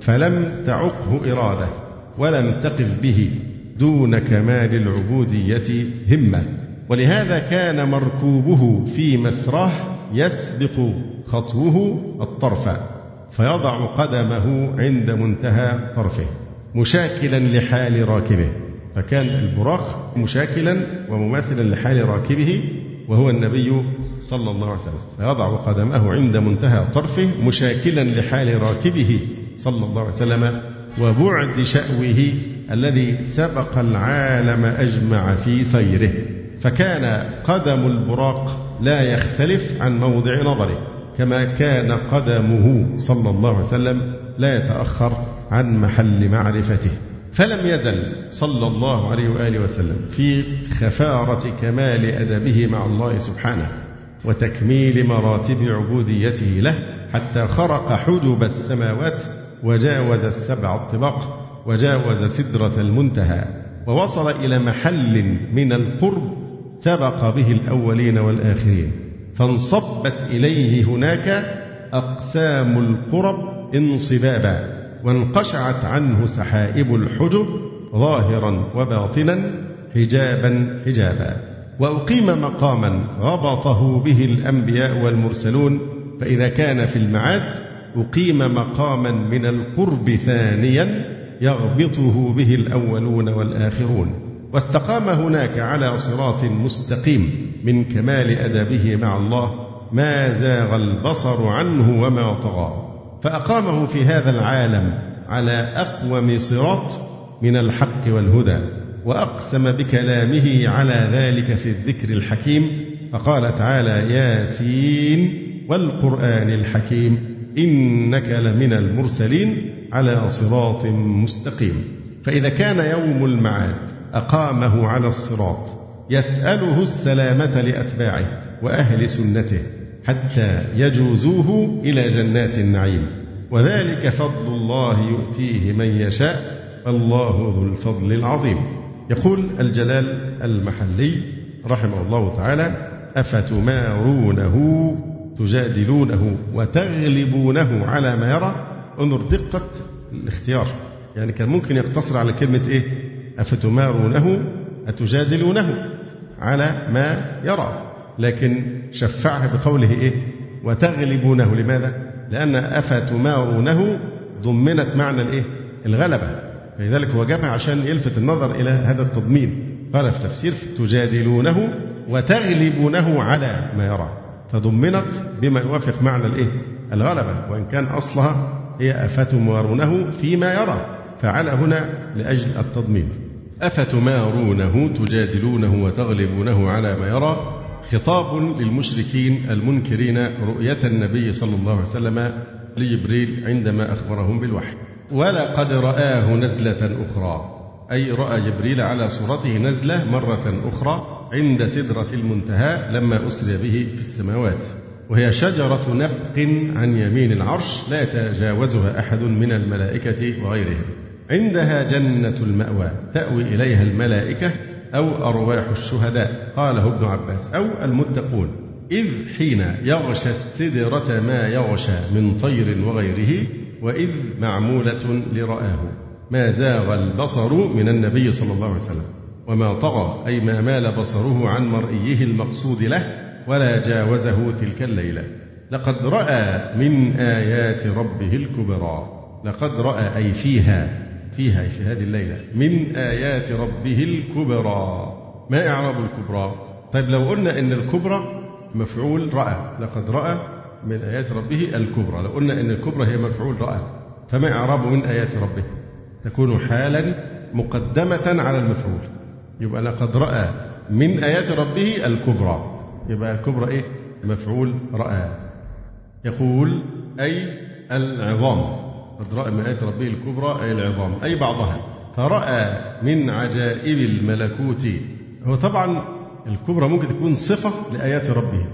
فلم تعقه إرادة ولم تقف به دون كمال العبودية همة. ولهذا كان مركوبه في مسراه يسبق خطوه الطرف فيضع قدمه عند منتهى طرفه مشاكلا لحال راكبه فكان البراق مشاكلا ومماثلا لحال راكبه وهو النبي صلى الله عليه وسلم فيضع قدمه عند منتهى طرفه مشاكلا لحال راكبه صلى الله عليه وسلم وبعد شأوه الذي سبق العالم أجمع في سيره فكان قدم البراق لا يختلف عن موضع نظره كما كان قدمه صلى الله عليه وسلم لا يتأخر عن محل معرفته. فلم يزل صلى الله عليه وآله وسلم في خفارة كمال أدبه مع الله سبحانه وتكميل مراتب عبوديته له حتى خرق حجب السماوات وجاوز السبع الطباق وجاوز سدرة المنتهى ووصل إلى محل من القرب سبق به الأولين والآخرين. فانصبت إليه هناك أقسام القرب انصبابا وانقشعت عنه سحائب الحجب ظاهرا وباطنا حجابا حجابا. وأقيم مقاما غبطه به الأنبياء والمرسلون فإذا كان في المعاد أقيم مقاما من القرب ثانيا يغبطه به الأولون والآخرون. واستقام هناك على صراط مستقيم من كمال أدبه مع الله ما زاغ البصر عنه وما طغى. فأقامه في هذا العالم على أقوم صراط من الحق والهدى وأقسم بكلامه على ذلك في الذكر الحكيم. فقال تعالى ياسين والقرآن الحكيم إنك لمن المرسلين على صراط مستقيم. فإذا كان يوم المعاد أقامه على الصراط يسأله السلامة لأتباعه وأهل سنته حتى يجوزوه إلى جنات النعيم. وذلك فضل الله يؤتيه من يشاء الله ذو الفضل العظيم. يقول الجلال المحلي رحمه الله تعالى أفتمارونه تجادلونه وتغلبونه على ما يرى؟ انظر دقة الاختيار. يعني كان ممكن يقتصر على كلمة إيه؟ أفتمارونه؟ أتجادلونه على ما يرى. لكن شفعها بقوله إيه؟ وتغلبونه. لماذا؟ لأن أفتمارونه ضمنت معنى الإيه؟ الغلبة. فلذلك هو جابها عشان يلفت النظر إلى هذا التضمين. قال في تفسير تجادلونه وتغلبونه على ما يرى. فضمنت بما يوافق معنى الإيه؟ الغلبة. وإن كان أصلها هي أفتمارونه فيما يرى. فعلى هنا لأجل التضمين. أفتمارونه تجادلونه وتغلبونه على ما يرى؟ خطاب للمشركين المنكرين رؤية النبي صلى الله عليه وسلم لجبريل عندما أخبرهم بالوحي. ولقد رآه نزلة أخرى أي رأى جبريل على صورته نزلة مرة أخرى عند سدرة المنتهى لما أسري به في السماوات. وهي شجرة نفق عن يمين العرش لا يتجاوزها أحد من الملائكة وغيرهم. عندها جنة المأوى تأوي إليها الملائكة أو أرواح الشهداء قاله ابن عباس أو المتقون. إذ حين يغشى السدرة ما يغشى من طير وغيره وإذ معمولة لرآه. ما زاغ البصر من النبي صلى الله عليه وسلم وما طغى أي ما مال بصره عن مرئيه المقصود له ولا جاوزه تلك الليلة. لقد رأى من آيات ربه الكبرى لقد رأى أي فيها فيها في هذه الليلة. من آيات ربه الكبرى. ما إعراب الكبرى؟ طيب لو قلنا إن الكبرى مفعول رأى لقد رأى من آيات ربه الكبرى. لو قلنا إن الكبرى هي مفعول رأى فما إعراب من آيات ربه؟ تكون حالا مقدمة على المفعول. يبقى لقد رأى من آيات ربه الكبرى. يبقى الكبرى إيه؟ مفعول رأى. يقول أي العظام. قد رأى من آيات ربه الكبرى أي العظام أي بعضها. فرأى من عجائب الملكوت. هو طبعا الكبرى ممكن تكون صفة لآيات ربه.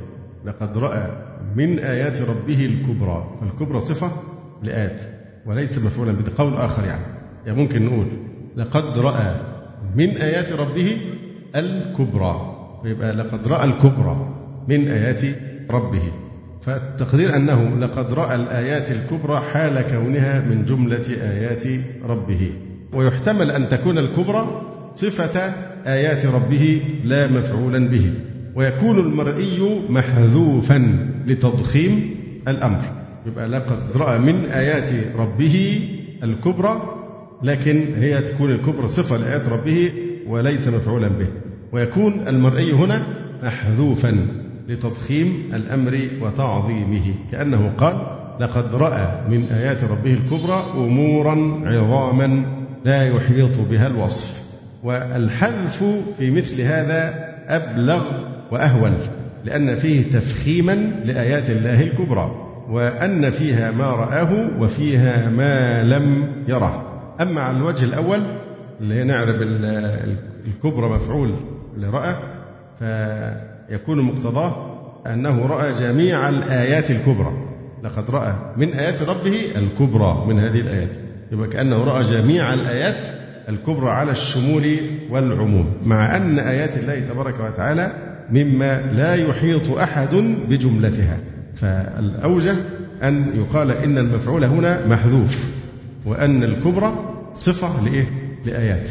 لقد رأى من آيات ربه الكبرى. فالكبرى صفة لآيات وليس مفعولا به قول آخر يعني. يعني ممكن نقول لقد رأى من آيات ربه الكبرى. فيبقى لقد رأى الكبرى من آيات ربه. فالتقدير أنه لقد رأى الآيات الكبرى حال كونها من جملة آيات ربه. ويحتمل أن تكون الكبرى صفة آيات ربه لا مفعولا به. ويكون المرئي محذوفا لتضخيم الأمر. يبقى لقد رأى من آيات ربه الكبرى لكن هي تكون الكبرى صفة لآيات ربه وليس مفعولا به. ويكون المرئي هنا محذوفا لتضخيم الأمر وتعظيمه. كأنه قال لقد رأى من آيات ربه الكبرى أمورا عظاما لا يحيط بها الوصف والحذف في مثل هذا أبلغ وأهول لأن فيه تفخيما لآيات الله الكبرى وأن فيها ما رآه وفيها ما لم يره. أما على الوجه الأول اللي هي نعرب الكبرى مفعول لرأى فيكون مقتضاه أنه رأى جميع الآيات الكبرى. لقد رأى من آيات ربه الكبرى من هذه الآيات. يبقى كأنه رأى جميع الآيات الكبرى على الشمول والعموم. مع أن آيات الله تبارك وتعالى مما لا يحيط أحد بجملتها. فالأوجه أن يقال إن المفعول هنا محذوف وأن الكبرى صفة لإيه؟ لآيات.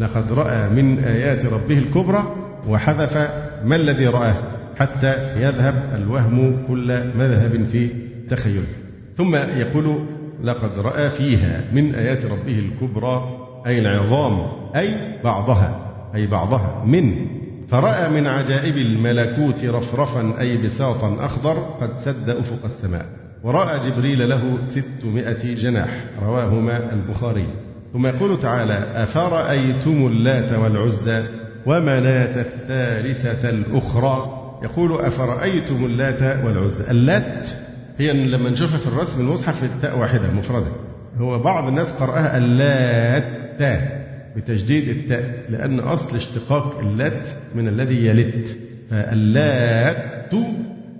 لقد رأى من آيات ربه الكبرى وحذف ما الذي رآه حتى يذهب الوهم كل مذهب في تخيله. ثم يقول لقد رأى فيها من آيات ربه الكبرى أي العظام أي بعضها أي بعضها من فرأى من عجائب الملكوت رفرفا أي بساطا أخضر قد سد أفق السماء ورأى جبريل له ستمائة جناح رواهما البخاري. ثم يقول تعالى أفرأيتم اللات والعزى ومناة الثالثة الأخرى. يقول أفرأيتم اللات والعزى. اللات هي لما نشوفها في الرسم المصحف التاء واحدة مفردة. هو بعض الناس قرأها اللات بتجديد التاء لأن أصل اشتقاق اللات من الذي يلت. فاللات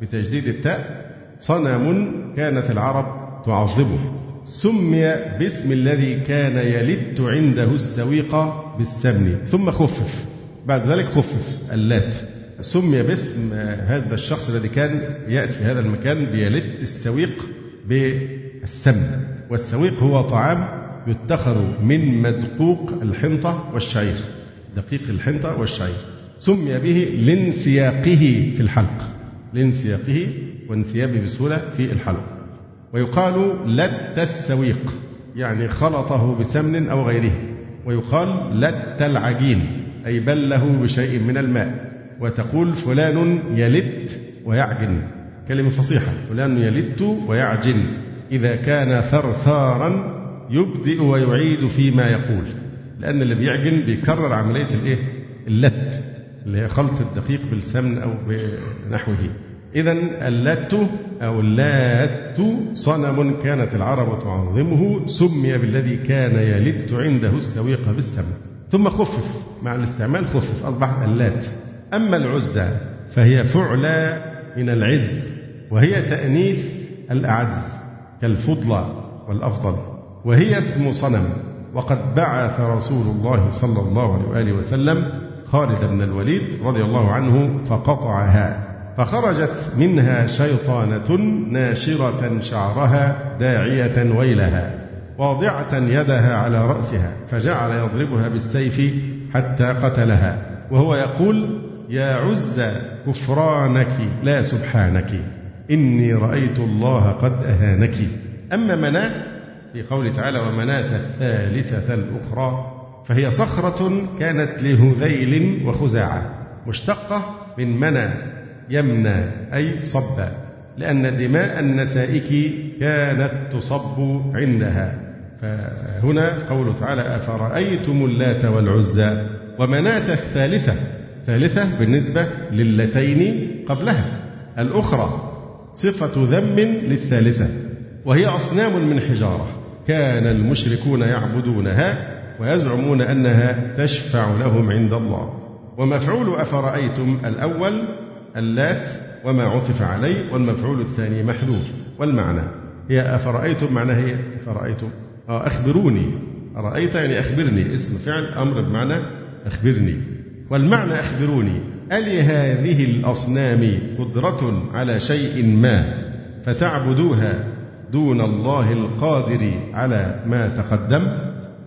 بتجديد التاء صنم كانت العرب تعظمه. سمي باسم الذي كان يلت عنده السويق بالسمن. ثم خفف. بعد ذلك خفف اللات. سمي باسم هذا الشخص الذي كان يأتي في هذا المكان بيلت السويق بالسمن والسويق هو طعام يتخذ من مدقوق الحنطة والشعير. دقيق الحنطة والشعير. سمي به لانسياقه في الحلق. لانسياقه وانسيابه بسهولة في الحلق. ويقال لت السويق يعني خلطه بسمن أو غيره. ويقال لت العجين. أي بله بشيء من الماء. وتقول فلان يلت ويعجن. كلمة فصيحة. فلان يلت ويعجن. إذا كان ثرثارا يبدئ ويعيد فيما يقول. لأن اللي بيعجن بيكرر عملية الإيه؟ اللت. اللي هي خلط الدقيق بالسمن أو بنحوه. إذا اللات أو اللات صنم كانت العرب تعظمه. سمي بالذي كان يلت عنده السويق بالسمن ثم خفف مع الاستعمال خفف أصبح اللات. أما العزى فهي فعلى من العز وهي تأنيث الأعز كالفضلى والأفضل وهي اسم صنم. وقد بعث رسول الله صلى الله عليه وآله وسلم خالد بن الوليد رضي الله عنه فقطعها فخرجت منها شيطانة ناشرة شعرها داعية ويلها. واضعة يدها على رأسها فجعل يضربها بالسيف حتى قتلها. وهو يقول يا عز كفرانك لا سبحانك إني رأيت الله قد أهانك. أما مناة في قوله تعالى ومناة الثالثة الأخرى فهي صخرة كانت لهذيل وخزاعة مشتقة من منى يمنى أي صب لأن دماء النسائك كانت تصب عندها. فهنا قوله تعالى أفرأيتم اللات والعزى؟ ومناة الثالثة؟ ثالثة بالنسبة للتين قبلها. الأخرى صفة ذم للثالثة وهي أصنام من حجارة. كان المشركون يعبدونها ويزعمون أنها تشفع لهم عند الله. ومفعول أفرأيتم الأول اللات وما عطف عليه والمفعول الثاني محذوف. والمعنى هي أفرأيتم معناها هي أفرأيتم. آه أخبروني. أرأيت يعني أخبرني. اسم فعل أمر بمعنى أخبرني. والمعنى أخبروني. ألي هذه الأصنام قدرة على شيء ما فتعبدوها دون الله القادر على ما تقدم؟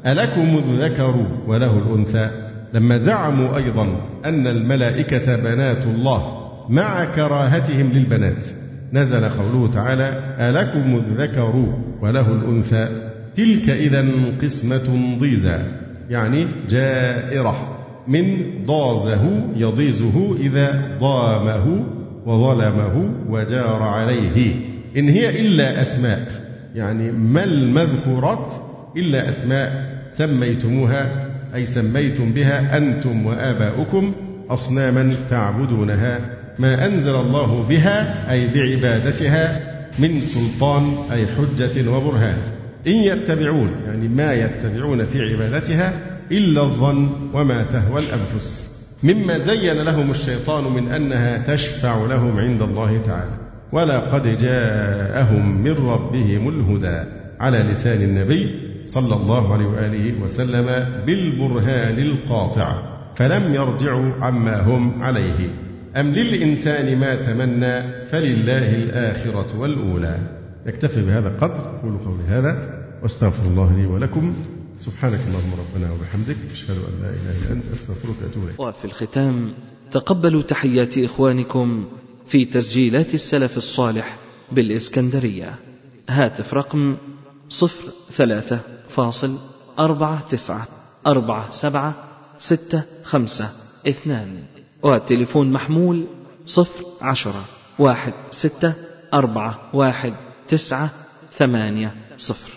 ألكم الذكر وله الأنثى؟ لما زعموا أيضا أن الملائكة بنات الله مع كراهتهم للبنات نزل قوله تعالى ألكم الذكر وله الأنثى؟ تلك إذا قسمة ضيزى يعني جائرة من ضازه يضيزه إذا ضامه وظلمه وجار عليه. إن هي إلا أسماء يعني ما المذكورات إلا أسماء سميتموها أي سميتم بها أنتم وآباؤكم أصناما تعبدونها. ما أنزل الله بها أي بعبادتها من سلطان أي حجة وبرهان. إن يتبعون يعني ما يتبعون في عبادتها إلا الظن وما تهوى الأنفس. مما زين لهم الشيطان من أنها تشفع لهم عند الله تعالى. ولقد جاءهم من ربهم الهدى على لسان النبي صلى الله عليه وآله وسلم بالبرهان القاطع فلم يرجعوا عما هم عليه. أم للإنسان ما تمنى فلله الآخرة والأولى. نكتفي بهذا القدر أقول قولي هذا. واستغفر الله لي ولكم. سبحانك اللهم ربنا وبحمدك أشهد أن لا إله إلا أنت أستغفرك وأتوب إليك. وفي الختام تقبلوا تحيات إخوانكم في تسجيلات السلف الصالح بالإسكندرية. هاتف رقم صفر ثلاثة فاصل أربعة تسعة أربعة سبعة ستة خمسة اثنان. والتليفون محمول صفر عشرة واحد ستة أربعة واحد تسعة ثمانية صفر.